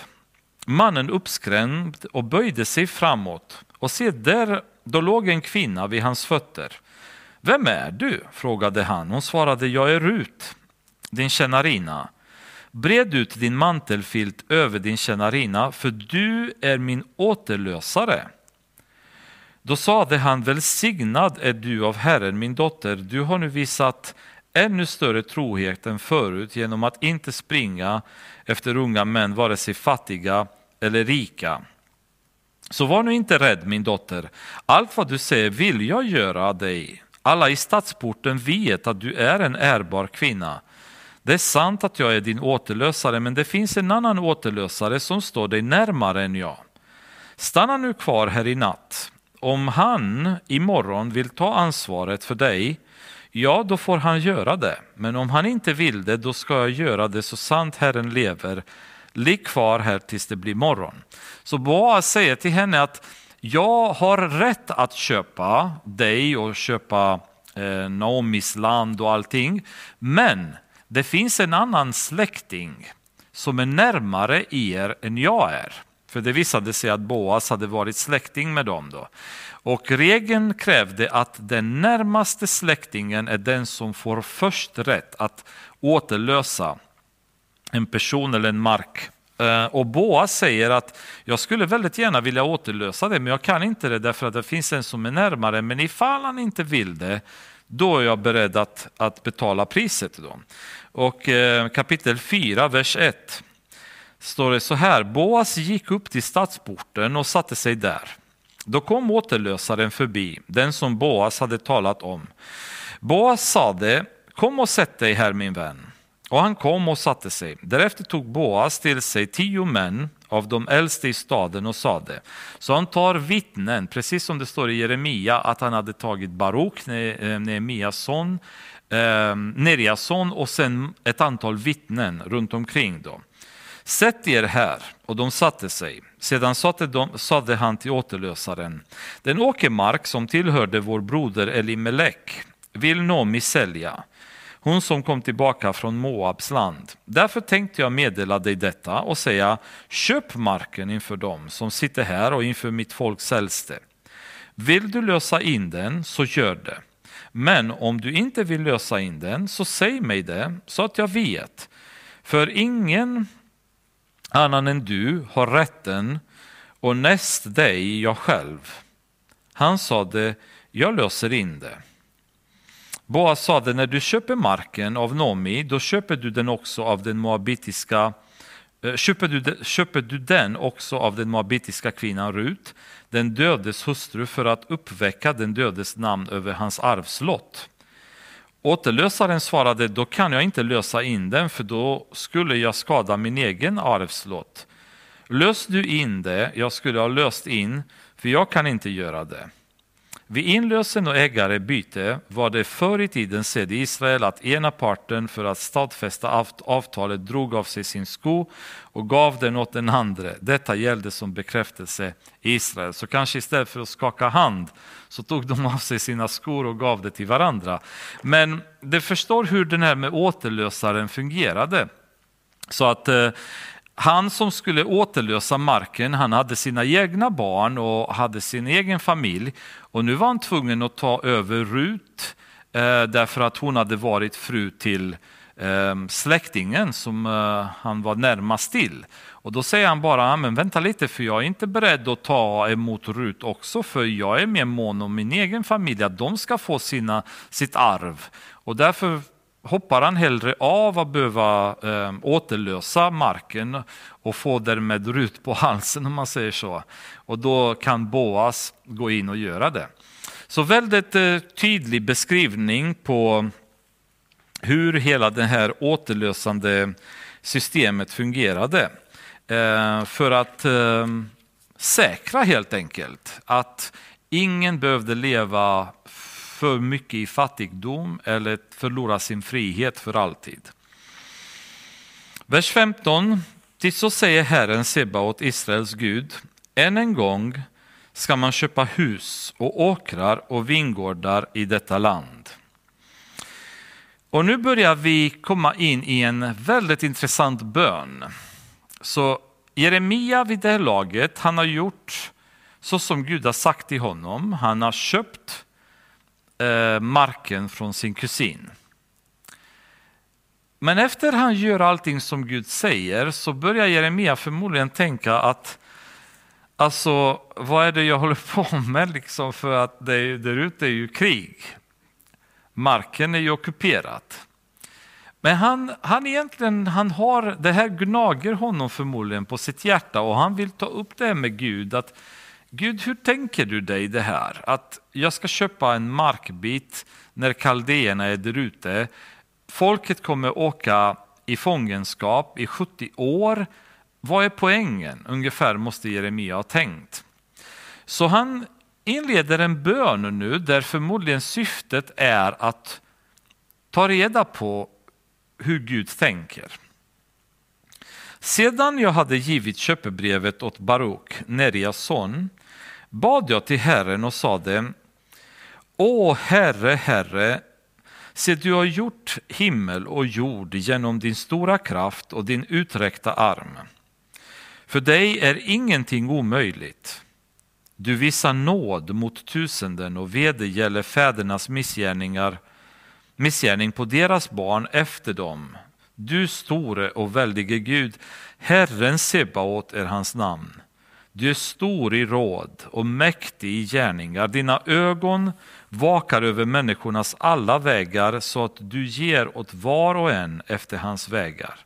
mannen uppskrämd och böjde sig framåt. Och se, där Då låg en kvinna vid hans fötter. Vem är du? frågade han. Hon svarade, jag är Rut, din tjänarina. Bred ut din mantelfilt över din tjänarina, för du är min återlösare. Då sade han, välsignad är du av Herren, min dotter. Du har nu visat ännu större trohet än förut genom att inte springa efter unga män, vare sig fattiga eller rika. Så var nu inte rädd, min dotter. Allt vad du säger vill jag göra dig. Alla i stadsporten vet att du är en ärbar kvinna. Det är sant att jag är din återlösare, men det finns en annan återlösare som står dig närmare än jag. Stanna nu kvar här i natt. Om han imorgon vill ta ansvaret för dig, ja, då får han göra det. Men om han inte vill det, då ska jag göra det så sant Herren lever. Ligg kvar här tills det blir morgon. Så Boaz säger till henne att jag har rätt att köpa dig och köpa eh, Naomis land och allting. Men det finns en annan släkting som är närmare er än jag är. För det visade sig att Boas hade varit släkting med dem. Då. Och regeln krävde att den närmaste släktingen är den som får först rätt att återlösa en person eller en mark. Eh, och Boas säger att jag skulle väldigt gärna vilja återlösa det, men jag kan inte det därför att det finns en som är närmare. Men ifall han inte vill det, då är jag beredd att, att betala priset. Då. Och eh, kapitel 4, vers 1 står det så här. Boas gick upp till stadsporten och satte sig där. Då kom återlösaren förbi, den som Boas hade talat om. Boas sade, kom och sätt dig här min vän. Och han kom och satte sig. Därefter tog Boas till sig tio män av de äldste i staden och sade. Så han tar vittnen, precis som det står i Jeremia att han hade tagit Baruk, eh, Nehemias son, eh, Nerias son och sen ett antal vittnen runt omkring. dem. Sätt er här, och de satte sig. Sedan sade, de, sade han till återlösaren, den åkermark som tillhörde vår broder Elimelek vill Nomi sälja hon som kom tillbaka från Moabs land. Därför tänkte jag meddela dig detta och säga, köp marken inför dem som sitter här och inför mitt folks äldste. Vill du lösa in den, så gör det. Men om du inte vill lösa in den, så säg mig det, så att jag vet. För ingen annan än du har rätten och näst dig jag själv. Han sade, jag löser in det. Boas sade, när du köper marken av Nomi, då köper du den också av den moabitiska eh, Köper du, köper du den också av den moabitiska kvinnan Rut, den dödes hustru, för att uppväcka den dödes namn över hans arvslott? Återlösaren svarade, då kan jag inte lösa in den, för då skulle jag skada min egen arvslott. Lös du in det, jag skulle ha löst in, för jag kan inte göra det. Vid inlösen och ägarebyte var det förr i tiden sedd i Israel att ena parten för att stadfästa avtalet drog av sig sin sko och gav den åt den andra. Detta gällde som bekräftelse i Israel. Så kanske istället för att skaka hand så tog de av sig sina skor och gav det till varandra. Men det förstår hur den här med återlösaren fungerade. Så att eh, han som skulle återlösa marken, han hade sina egna barn och hade sin egen familj. Och nu var han tvungen att ta över Rut eh, därför att hon hade varit fru till eh, släktingen som eh, han var närmast till. Och då säger han bara, ah, men vänta lite för jag är inte beredd att ta emot Rut också för jag är mer mån om min egen familj, att de ska få sina, sitt arv. Och därför hoppar han hellre av att behöva eh, återlösa marken och få därmed Rut på halsen om man säger så. Och då kan Boas gå in och göra det. Så väldigt eh, tydlig beskrivning på hur hela det här återlösande systemet fungerade. Eh, för att eh, säkra helt enkelt att ingen behövde leva för mycket i fattigdom eller förlora sin frihet för alltid. Vers 15. Till så säger Herren Sebaot, Israels Gud, än en gång ska man köpa hus och åkrar och vingårdar i detta land. Och nu börjar vi komma in i en väldigt intressant bön. Så Jeremia vid det här laget, han har gjort så som Gud har sagt till honom. Han har köpt Eh, marken från sin kusin. Men efter han gör allting som Gud säger så börjar Jeremia förmodligen tänka att alltså vad är det jag håller på med liksom för att det, där ute är ju krig. Marken är ju ockuperad. Men han, han egentligen, han har, det här gnager honom förmodligen på sitt hjärta och han vill ta upp det här med Gud. Att Gud, hur tänker du dig det här? Att jag ska köpa en markbit när kaldéerna är där ute. Folket kommer åka i fångenskap i 70 år. Vad är poängen? Ungefär måste Jeremia ha tänkt. Så han inleder en bön nu där förmodligen syftet är att ta reda på hur Gud tänker. Sedan jag hade givit köpebrevet åt Baruk, Nerias son, bad jag till Herren och sade Å, Herre, Herre, se du har gjort himmel och jord genom din stora kraft och din uträckta arm. För dig är ingenting omöjligt. Du visar nåd mot tusenden och vedergäller fädernas missgärningar, missgärning på deras barn efter dem. Du store och väldige Gud, Herren Sebaot är hans namn. Du är stor i råd och mäktig i gärningar. Dina ögon vakar över människornas alla vägar så att du ger åt var och en efter hans vägar,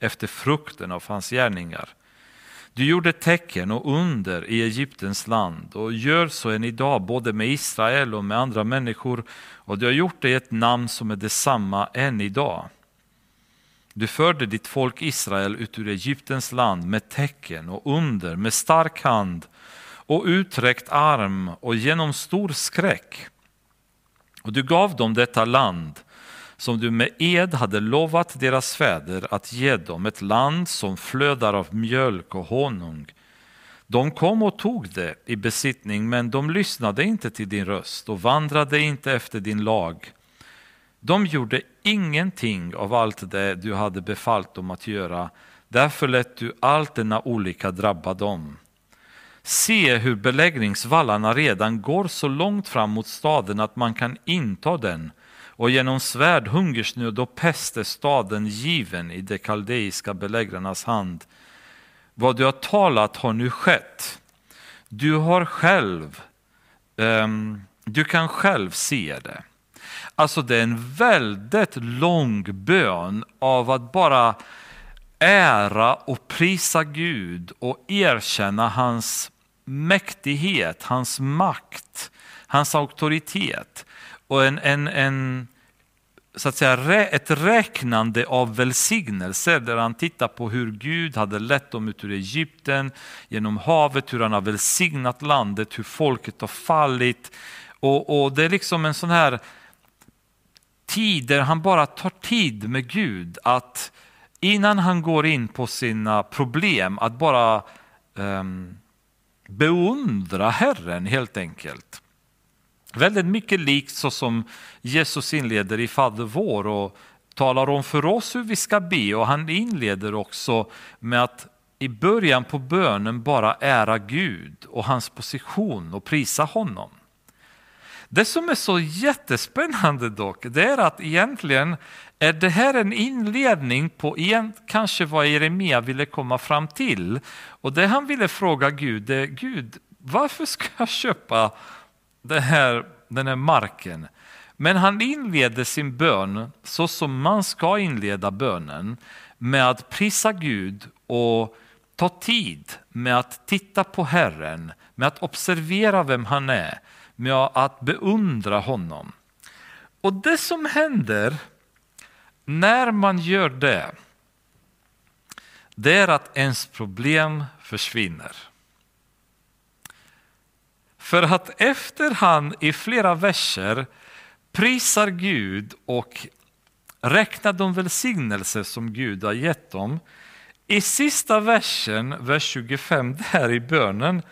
efter frukten av hans gärningar. Du gjorde tecken och under i Egyptens land och gör så än idag både med Israel och med andra människor och du har gjort det i ett namn som är detsamma än idag. Du förde ditt folk Israel ut ur Egyptens land med tecken och under, med stark hand och uträckt arm och genom stor skräck. Och du gav dem detta land som du med ed hade lovat deras fäder att ge dem, ett land som flödar av mjölk och honung. De kom och tog det i besittning, men de lyssnade inte till din röst och vandrade inte efter din lag. De gjorde ingenting av allt det du hade befallt dem att göra. Därför lät du allt denna olycka drabba dem. Se hur beläggningsvallarna redan går så långt fram mot staden att man kan inta den och genom svärd, hungersnöd och pest är staden given i de kaldeiska belägrarnas hand. Vad du har talat har nu skett. Du har själv, um, du kan själv se det. Alltså det är en väldigt lång bön av att bara ära och prisa Gud och erkänna hans mäktighet, hans makt, hans auktoritet och en, en, en så att säga, ett räknande av välsignelser där han tittar på hur Gud hade lett dem ut ur Egypten, genom havet, hur han har välsignat landet, hur folket har fallit. Och, och Det är liksom en sån här tid där han bara tar tid med Gud att innan han går in på sina problem att bara um, beundra Herren helt enkelt. Väldigt mycket likt så som Jesus inleder i Fader vår och talar om för oss hur vi ska be och han inleder också med att i början på bönen bara ära Gud och hans position och prisa honom. Det som är så jättespännande dock, det är att egentligen är det här en inledning på kanske vad Jeremia ville komma fram till. Och det han ville fråga Gud är, Gud, varför ska jag köpa det här, den här marken? Men han inleder sin bön så som man ska inleda bönen med att prisa Gud och ta tid med att titta på Herren, med att observera vem han är, med att beundra honom. Och det som händer när man gör det, det är att ens problem försvinner. För att efter han i flera verser prisar Gud och räknar de välsignelser som Gud har gett dem. I sista versen, vers 25, där i bönen,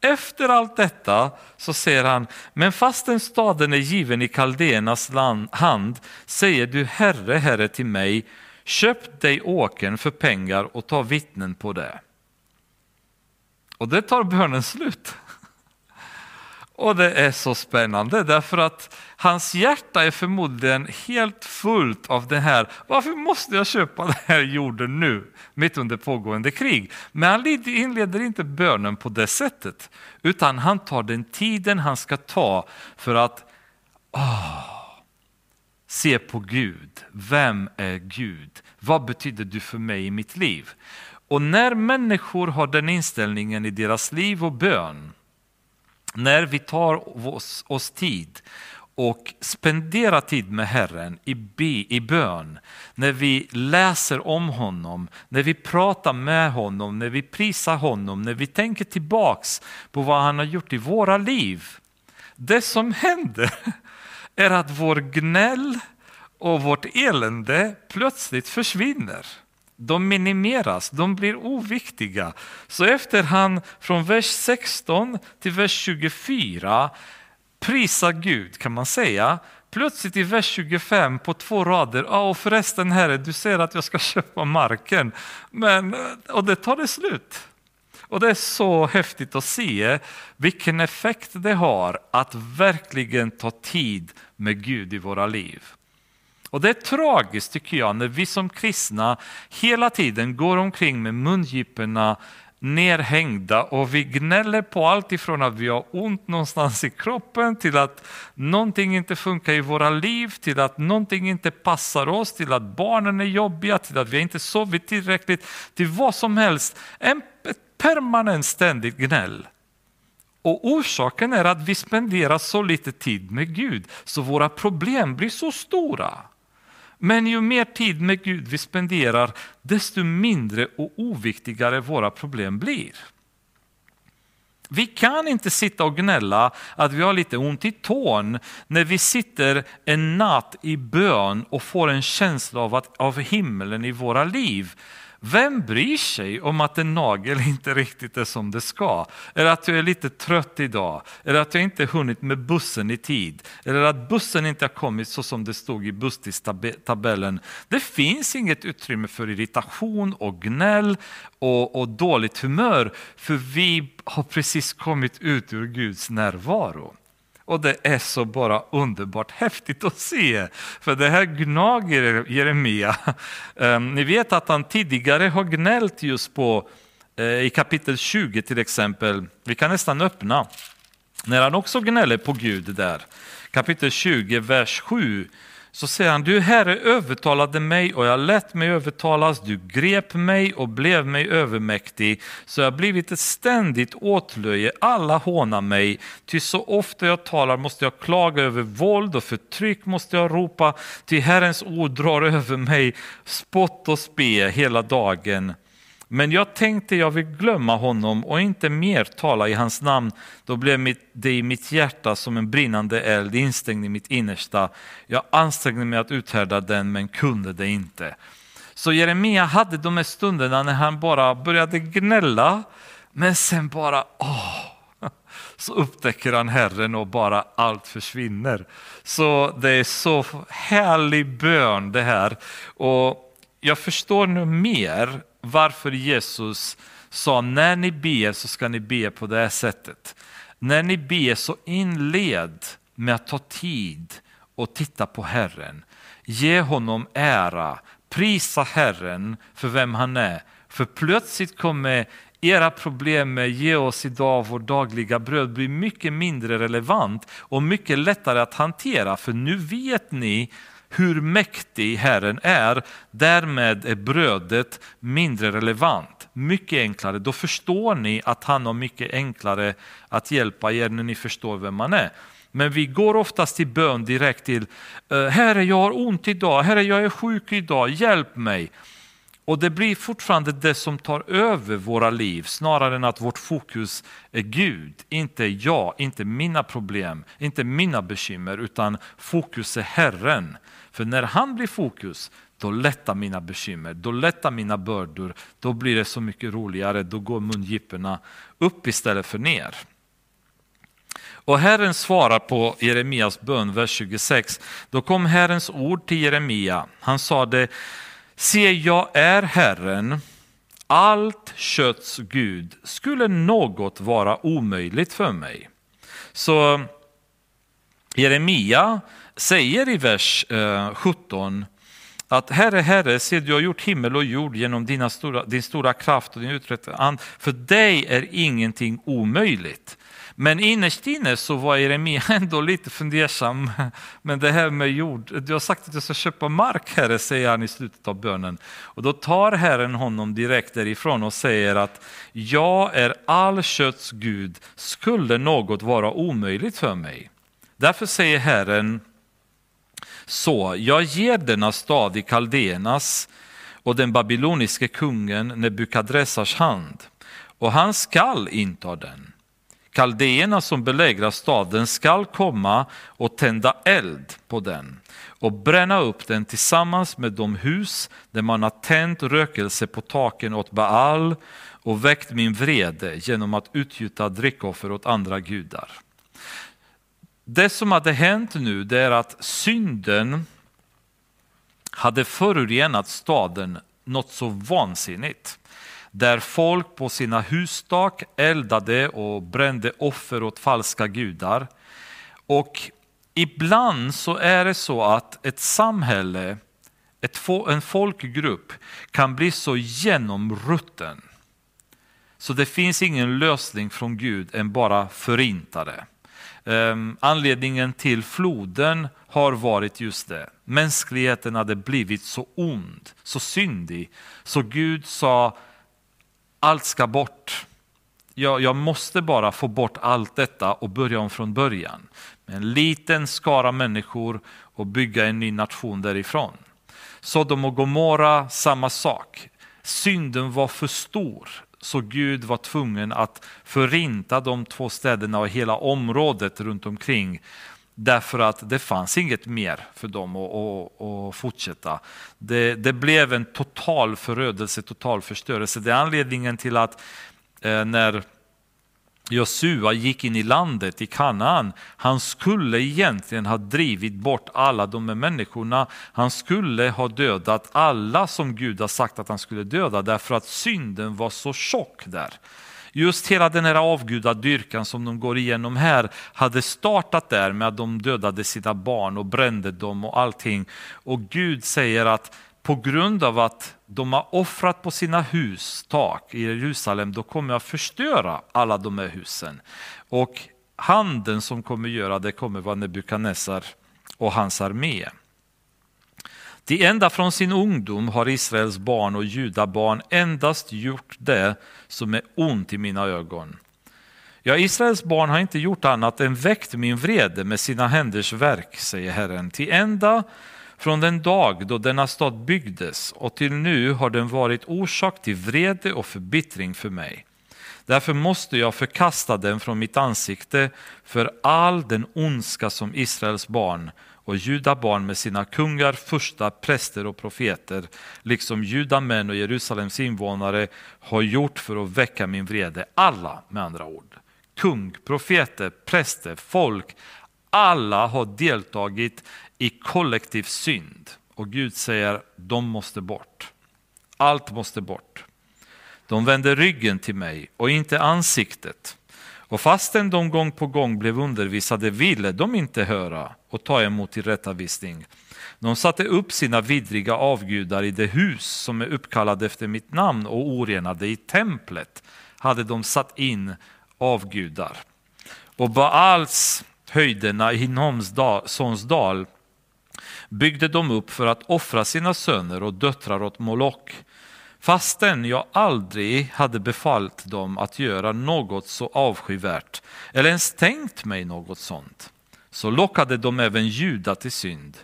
efter allt detta så säger han, men fastän staden är given i kaldéernas hand säger du Herre, Herre till mig, köp dig åken för pengar och ta vittnen på det. Och det tar bönen slut. Och det är så spännande därför att hans hjärta är förmodligen helt fullt av det här. Varför måste jag köpa den här jorden nu, mitt under pågående krig? Men han inleder inte bönen på det sättet, utan han tar den tiden han ska ta för att åh, se på Gud. Vem är Gud? Vad betyder du för mig i mitt liv? Och när människor har den inställningen i deras liv och bön, när vi tar oss, oss tid och spenderar tid med Herren i, be, i bön, när vi läser om honom, när vi pratar med honom, när vi prisar honom, när vi tänker tillbaks på vad han har gjort i våra liv. Det som händer är att vår gnäll och vårt elände plötsligt försvinner de minimeras, de blir oviktiga. Så efter han från vers 16 till vers 24 prisar Gud kan man säga. Plötsligt i vers 25 på två rader, ja och förresten herre du säger att jag ska köpa marken. Men, och det tar det slut. Och det är så häftigt att se vilken effekt det har att verkligen ta tid med Gud i våra liv. Och det är tragiskt tycker jag när vi som kristna hela tiden går omkring med mungiporna nerhängda och vi gnäller på allt ifrån att vi har ont någonstans i kroppen till att någonting inte funkar i våra liv, till att någonting inte passar oss, till att barnen är jobbiga, till att vi inte sovit tillräckligt, till vad som helst. En permanent ständigt gnäll. Och orsaken är att vi spenderar så lite tid med Gud så våra problem blir så stora. Men ju mer tid med Gud vi spenderar, desto mindre och oviktigare våra problem blir. Vi kan inte sitta och gnälla att vi har lite ont i tån när vi sitter en natt i bön och får en känsla av, att, av himlen i våra liv. Vem bryr sig om att en nagel inte riktigt är som det ska? Eller att du är lite trött idag? Eller att du inte hunnit med bussen i tid? Eller att bussen inte har kommit så som det stod i busstidtabellen? Det finns inget utrymme för irritation och gnäll och, och dåligt humör, för vi har precis kommit ut ur Guds närvaro. Och det är så bara underbart häftigt att se. För det här gnager Jeremia. Ehm, ni vet att han tidigare har gnällt just på, eh, i kapitel 20 till exempel, vi kan nästan öppna, när han också gnäller på Gud där. Kapitel 20, vers 7 så säger han, du Herre övertalade mig och jag lät mig övertalas, du grep mig och blev mig övermäktig, så jag blivit ett ständigt åtlöje, alla hånar mig, ty så ofta jag talar måste jag klaga över våld och förtryck måste jag ropa, ty Herrens ord drar över mig. Spott och spe hela dagen. Men jag tänkte jag vill glömma honom och inte mer tala i hans namn. Då blev det i mitt hjärta som en brinnande eld instängd i mitt innersta. Jag ansträngde mig att uthärda den men kunde det inte. Så Jeremia hade de här stunderna när han bara började gnälla men sen bara åh, så upptäcker han Herren och bara allt försvinner. Så det är så härlig bön det här. Och jag förstår nu mer varför Jesus sa när ni ber så ska ni be på det här sättet. När ni ber så inled med att ta tid och titta på Herren. Ge honom ära, prisa Herren för vem han är. För plötsligt kommer era problem med ge oss idag vår dagliga bröd bli mycket mindre relevant och mycket lättare att hantera. För nu vet ni hur mäktig Herren är, därmed är brödet mindre relevant. Mycket enklare, då förstår ni att han har mycket enklare att hjälpa er när ni förstår vem man är. Men vi går oftast till bön direkt till eh, Herre jag har ont idag, Herre jag är sjuk idag, hjälp mig. Och det blir fortfarande det som tar över våra liv snarare än att vårt fokus är Gud. Inte jag, inte mina problem, inte mina bekymmer utan fokus är Herren. För när han blir fokus, då lättar mina bekymmer, då lättar mina bördor, då blir det så mycket roligare, då går mungiporna upp istället för ner. Och Herren svarar på Jeremias bön, vers 26. Då kom Herrens ord till Jeremia. Han sade, se jag är Herren, allt kötts Gud, skulle något vara omöjligt för mig? Så Jeremia säger i vers eh, 17 att Herre, Herre, se du har gjort himmel och jord genom dina stora, din stora kraft och din uträttade and. För dig är ingenting omöjligt. Men innerst inne så var Jeremia ändå lite fundersam. Men det här med jord, du har sagt att jag ska köpa mark Herre, säger han i slutet av bönen. Och då tar Herren honom direkt därifrån och säger att jag är all kötts Gud, skulle något vara omöjligt för mig? Därför säger Herren så, jag ger denna stad i Kaldéernas och den babyloniske kungen Nebukadressars hand och han skall inta den. Kaldéerna som belägrar staden skall komma och tända eld på den och bränna upp den tillsammans med de hus där man har tänt rökelse på taken åt Baal och väckt min vrede genom att utgjuta drickoffer åt andra gudar. Det som hade hänt nu det är att synden hade förorenat staden något så vansinnigt. Där folk på sina hustak eldade och brände offer åt falska gudar. Och ibland så är det så att ett samhälle, ett, en folkgrupp kan bli så genomrutten så det finns ingen lösning från Gud än bara förinta det. Ehm, anledningen till floden har varit just det. Mänskligheten hade blivit så ond, så syndig, så Gud sa allt ska bort. Jag, jag måste bara få bort allt detta och börja om från början. Med en liten skara människor och bygga en ny nation därifrån. Sodom och Gomorra, samma sak. Synden var för stor så Gud var tvungen att förinta de två städerna och hela området runt omkring därför att det fanns inget mer för dem att, att, att fortsätta. Det, det, blev en total förödelse, total förstörelse. Det är anledningen till att eh, när Josua gick in i landet, i Kanaan, han skulle egentligen ha drivit bort alla de här människorna. Han skulle ha dödat alla som Gud har sagt att han skulle döda därför att synden var så tjock där. Just hela den här avgudadyrkan som de går igenom här hade startat där med att de dödade sina barn och brände dem och allting. Och Gud säger att på grund av att de har offrat på sina hus tak i Jerusalem, då kommer jag förstöra alla de här husen. Och handen som kommer göra det kommer vara Nebukadnessar och hans armé. Det enda från sin ungdom har Israels barn och judabarn endast gjort det som är ont i mina ögon. Ja, Israels barn har inte gjort annat än väckt min vrede med sina händers verk, säger Herren. Till ända från den dag då denna stad byggdes och till nu har den varit orsak till vrede och förbittring för mig. Därför måste jag förkasta den från mitt ansikte för all den ondska som Israels barn och juda barn med sina kungar, första präster och profeter, liksom juda män och Jerusalems invånare har gjort för att väcka min vrede. Alla med andra ord. Kung, profeter, präster, folk, alla har deltagit i kollektiv synd. Och Gud säger, de måste bort. Allt måste bort. De vänder ryggen till mig och inte ansiktet. Och fastän de gång på gång blev undervisade ville de inte höra och ta emot tillrättavisning. De satte upp sina vidriga avgudar i det hus som är uppkallat efter mitt namn och orenade i templet hade de satt in avgudar. Och Baals höjderna i Hinoms sons dal byggde de upp för att offra sina söner och döttrar åt Moloch fastän jag aldrig hade befallt dem att göra något så avskyvärt eller ens tänkt mig något sånt. Så lockade de även Juda till synd.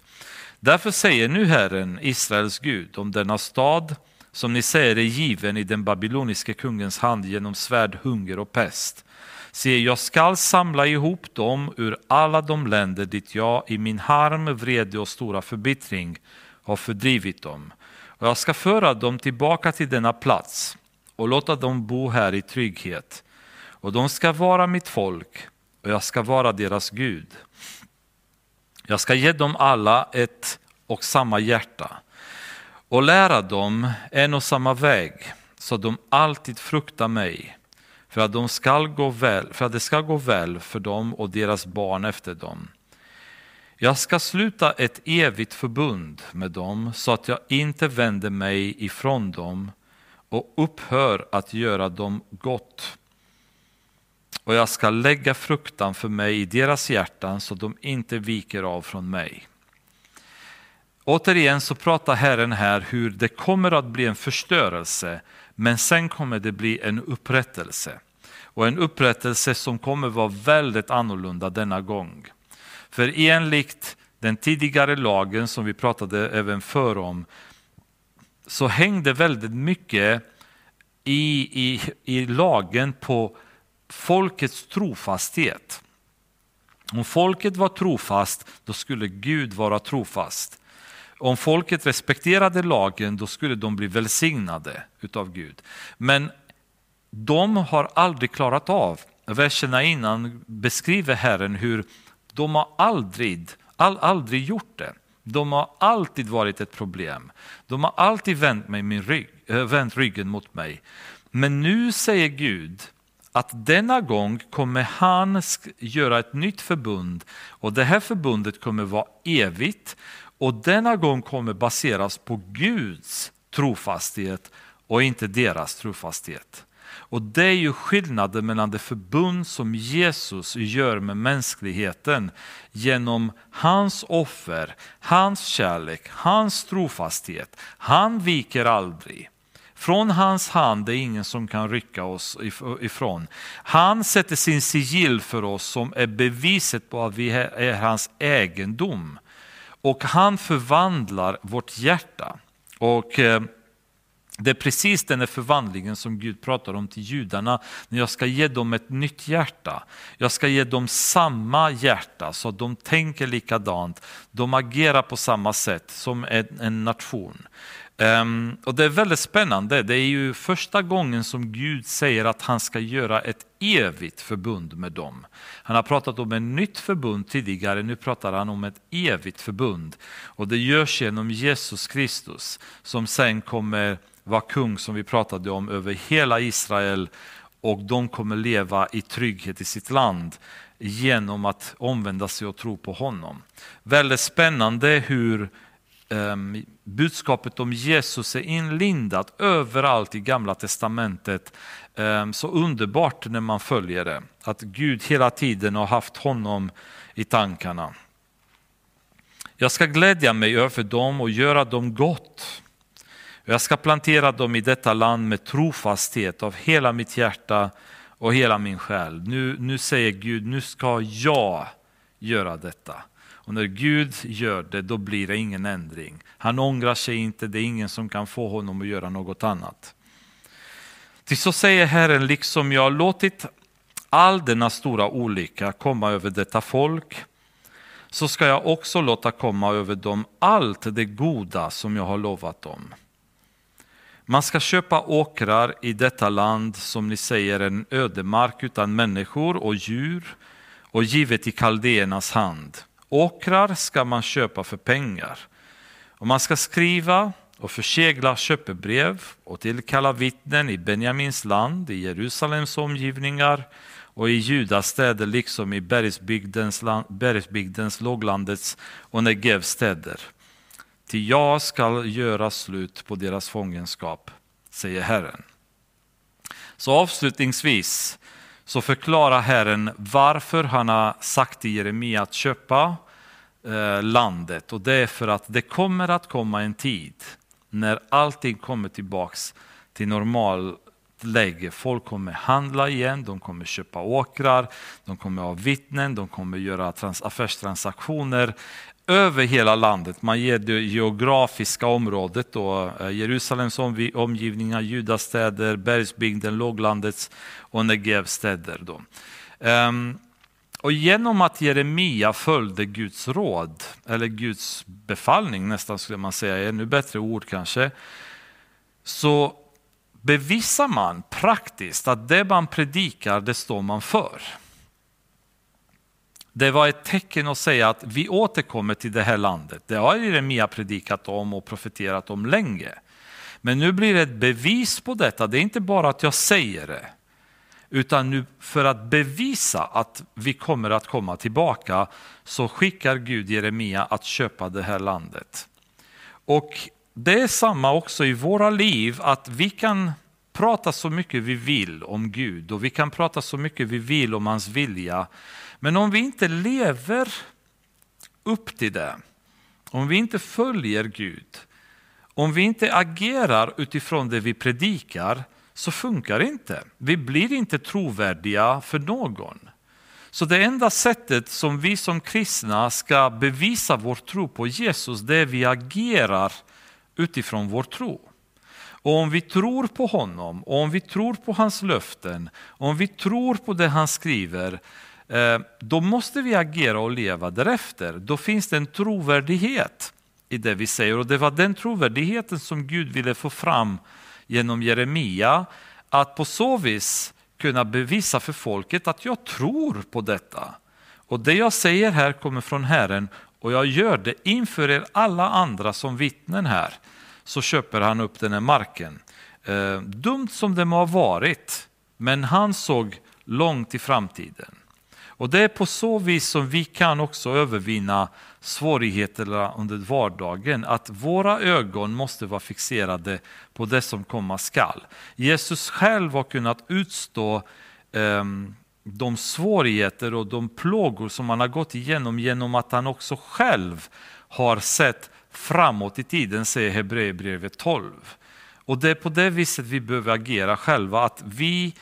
Därför säger nu Herren, Israels Gud, om denna stad som ni säger är given i den babyloniske kungens hand genom svärd, hunger och pest. Se, jag skall samla ihop dem ur alla de länder dit jag i min harm, vrede och stora förbittring har fördrivit dem. Och jag ska föra dem tillbaka till denna plats och låta dem bo här i trygghet. Och de ska vara mitt folk och jag ska vara deras Gud. Jag ska ge dem alla ett och samma hjärta och lära dem en och samma väg så att de alltid fruktar mig för att, de ska gå väl, för att det ska gå väl för dem och deras barn efter dem. Jag ska sluta ett evigt förbund med dem så att jag inte vänder mig ifrån dem och upphör att göra dem gott. Och jag ska lägga fruktan för mig i deras hjärtan så att de inte viker av från mig. Återigen så pratar Herren här hur det kommer att bli en förstörelse men sen kommer det bli en upprättelse. Och en upprättelse som kommer vara väldigt annorlunda denna gång. För enligt den tidigare lagen som vi pratade även för om så hängde väldigt mycket i, i, i lagen på folkets trofasthet. Om folket var trofast, då skulle Gud vara trofast. Om folket respekterade lagen, då skulle de bli välsignade utav Gud. Men de har aldrig klarat av, verserna innan beskriver Herren hur de har aldrig, all, aldrig gjort det. De har alltid varit ett problem. De har alltid vänt, mig min rygg, eh, vänt ryggen mot mig. Men nu säger Gud att denna gång kommer han göra ett nytt förbund och det här förbundet kommer vara evigt och denna gång kommer baseras på Guds trofasthet och inte deras trofasthet. Och det är ju skillnaden mellan det förbund som Jesus gör med mänskligheten genom hans offer, hans kärlek, hans trofasthet. Han viker aldrig. Från hans hand är ingen som kan rycka oss ifrån. Han sätter sin sigill för oss som är beviset på att vi är hans egendom. Och han förvandlar vårt hjärta. Och eh, det är precis den förvandlingen som Gud pratar om till judarna, när jag ska ge dem ett nytt hjärta. Jag ska ge dem samma hjärta så att de tänker likadant, de agerar på samma sätt som en, nation. Um, och Det är väldigt spännande, det är ju första gången som Gud säger att han ska göra ett evigt förbund med dem. Han har pratat om ett nytt förbund tidigare, nu pratar han om ett evigt förbund. Och det görs genom Jesus Kristus som sen kommer var kung som vi pratade om över hela Israel och de kommer leva i trygghet i sitt land genom att omvända sig och tro på honom. Väldigt spännande hur um, budskapet om Jesus är inlindat överallt i gamla testamentet. Um, så underbart när man följer det, att Gud hela tiden har haft honom i tankarna. Jag ska glädja mig över dem och göra dem gott. Jag ska plantera dem i detta land med trofasthet av hela mitt hjärta och hela min själ. Nu, nu säger Gud, nu ska jag göra detta. Och när Gud gör det, då blir det ingen ändring. Han ångrar sig inte, det är ingen som kan få honom att göra något annat. Till så säger Herren, liksom jag har låtit all denna stora olycka komma över detta folk, så ska jag också låta komma över dem allt det goda som jag har lovat dem. Man ska köpa åkrar i detta land som ni säger en ödemark utan människor och djur och givet i kaldéernas hand. Åkrar ska man köpa för pengar. Och man ska skriva och försegla köpebrev och tillkalla vittnen i Benjamins land, i Jerusalems omgivningar och i Judas städer liksom i bergsbygdens, bergsbygdens låglandets och Negevs städer. Till jag skall göra slut på deras fångenskap, säger Herren. Så avslutningsvis så förklarar Herren varför han har sagt till Jeremia att köpa eh, landet. Och det är för att det kommer att komma en tid när allting kommer tillbaks till normal läge. Folk kommer handla igen, de kommer köpa åkrar, de kommer ha vittnen, de kommer göra affärstransaktioner över hela landet. Man ger det geografiska området, då, eh, Jerusalems omgivningar, judastäder, bergsbygden, låglandets och Negevstäder. Då. Ehm, och genom att Jeremia följde Guds råd, eller Guds befallning nästan skulle man säga, ännu bättre ord kanske, så bevisar man praktiskt att det man predikar, det står man för. Det var ett tecken att säga att vi återkommer till det här landet. Det har Jeremia predikat om och profeterat om länge. Men nu blir det ett bevis på detta. Det är inte bara att jag säger det. utan nu för att bevisa att vi kommer att komma tillbaka så skickar Gud Jeremia att köpa det här landet. Och det är samma också i våra liv, att vi kan prata så mycket vi vill om Gud och vi kan prata så mycket vi vill om hans vilja. Men om vi inte lever upp till det, om vi inte följer Gud, om vi inte agerar utifrån det vi predikar, så funkar det inte. Vi blir inte trovärdiga för någon. Så det enda sättet som vi som kristna ska bevisa vår tro på Jesus, det är att vi agerar utifrån vår tro. Och om vi tror på honom, och om vi tror på hans löften, om vi tror på det han skriver, eh, då måste vi agera och leva därefter. Då finns det en trovärdighet i det vi säger. Och det var den trovärdigheten som Gud ville få fram genom Jeremia, att på så vis kunna bevisa för folket att jag tror på detta. Och det jag säger här kommer från Herren och jag gör det inför er alla andra som vittnen här. Så köper han upp den här marken. Eh, dumt som det må ha varit, men han såg långt i framtiden. Och det är på så vis som vi kan också övervinna svårigheterna under vardagen, att våra ögon måste vara fixerade på det som komma skall. Jesus själv har kunnat utstå eh, de svårigheter och de plågor som han har gått igenom genom att han också själv har sett framåt i tiden, säger Hebreerbrevet 12. Och det är på det viset vi behöver agera själva, att vi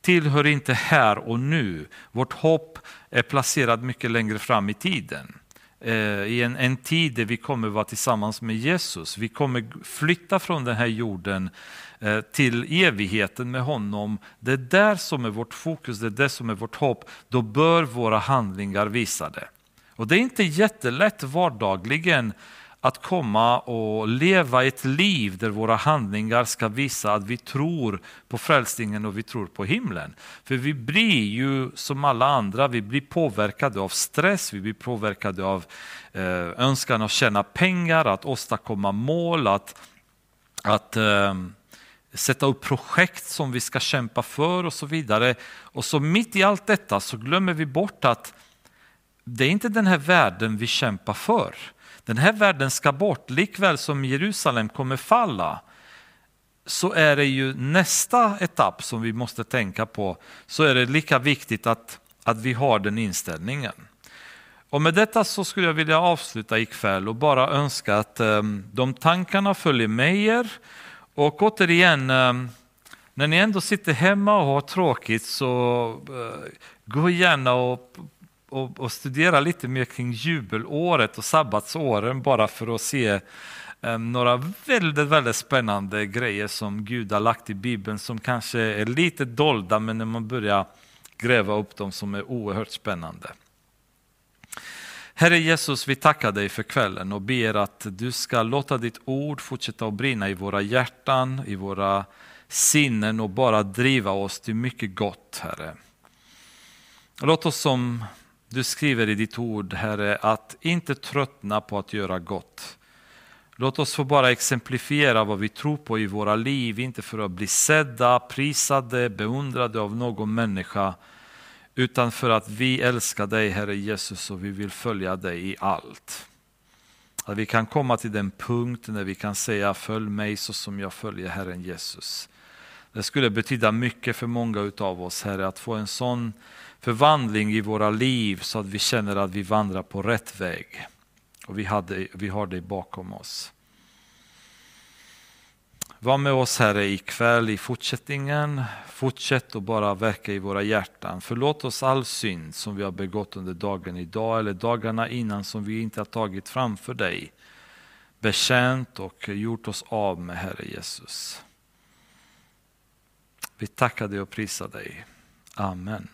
tillhör inte här och nu. Vårt hopp är placerat mycket längre fram i tiden. Eh, I en, en tid där vi kommer vara tillsammans med Jesus. Vi kommer flytta från den här jorden eh, till evigheten med honom. Det är där som är vårt fokus, det är det som är vårt hopp. Då bör våra handlingar visa det. Och det är inte jättelätt vardagligen att komma och leva ett liv där våra handlingar ska visa att vi tror på frälsningen och vi tror på himlen. För vi blir ju som alla andra, vi blir påverkade av stress, vi blir påverkade av eh, önskan att tjäna pengar, att åstadkomma mål, att, att eh, sätta upp projekt som vi ska kämpa för och så vidare. Och så mitt i allt detta så glömmer vi bort att det är inte den här världen vi kämpar för. Den här världen ska bort, likväl som Jerusalem kommer falla så är det ju nästa etapp som vi måste tänka på, så är det lika viktigt att, att vi har den inställningen. Och med detta så skulle jag vilja avsluta ikväll och bara önska att um, de tankarna följer med er. Och återigen, um, när ni ändå sitter hemma och har tråkigt så uh, gå gärna och och, och studera lite mer kring jubelåret och sabbatsåren bara för att se um, några väldigt, väldigt spännande grejer som Gud har lagt i Bibeln som kanske är lite dolda men när man börjar gräva upp dem som är oerhört spännande. Herre Jesus, vi tackar dig för kvällen och ber att du ska låta ditt ord fortsätta att brinna i våra hjärtan, i våra sinnen och bara driva oss till mycket gott, Herre. Låt oss som du skriver i ditt ord, Herre, att inte tröttna på att göra gott. Låt oss få bara exemplifiera vad vi tror på i våra liv, inte för att bli sedda, prisade, beundrade av någon människa, utan för att vi älskar dig, Herre Jesus, och vi vill följa dig i allt. Att vi kan komma till den punkt när vi kan säga följ mig så som jag följer Herren Jesus. Det skulle betyda mycket för många av oss, Herre, att få en sån förvandling i våra liv så att vi känner att vi vandrar på rätt väg. Och vi, hade, vi har dig bakom oss. Var med oss Herre ikväll i fortsättningen. Fortsätt att bara verka i våra hjärtan. Förlåt oss all synd som vi har begått under dagen idag eller dagarna innan som vi inte har tagit framför dig. Bekänt och gjort oss av med Herre Jesus. Vi tackar dig och prisar dig. Amen.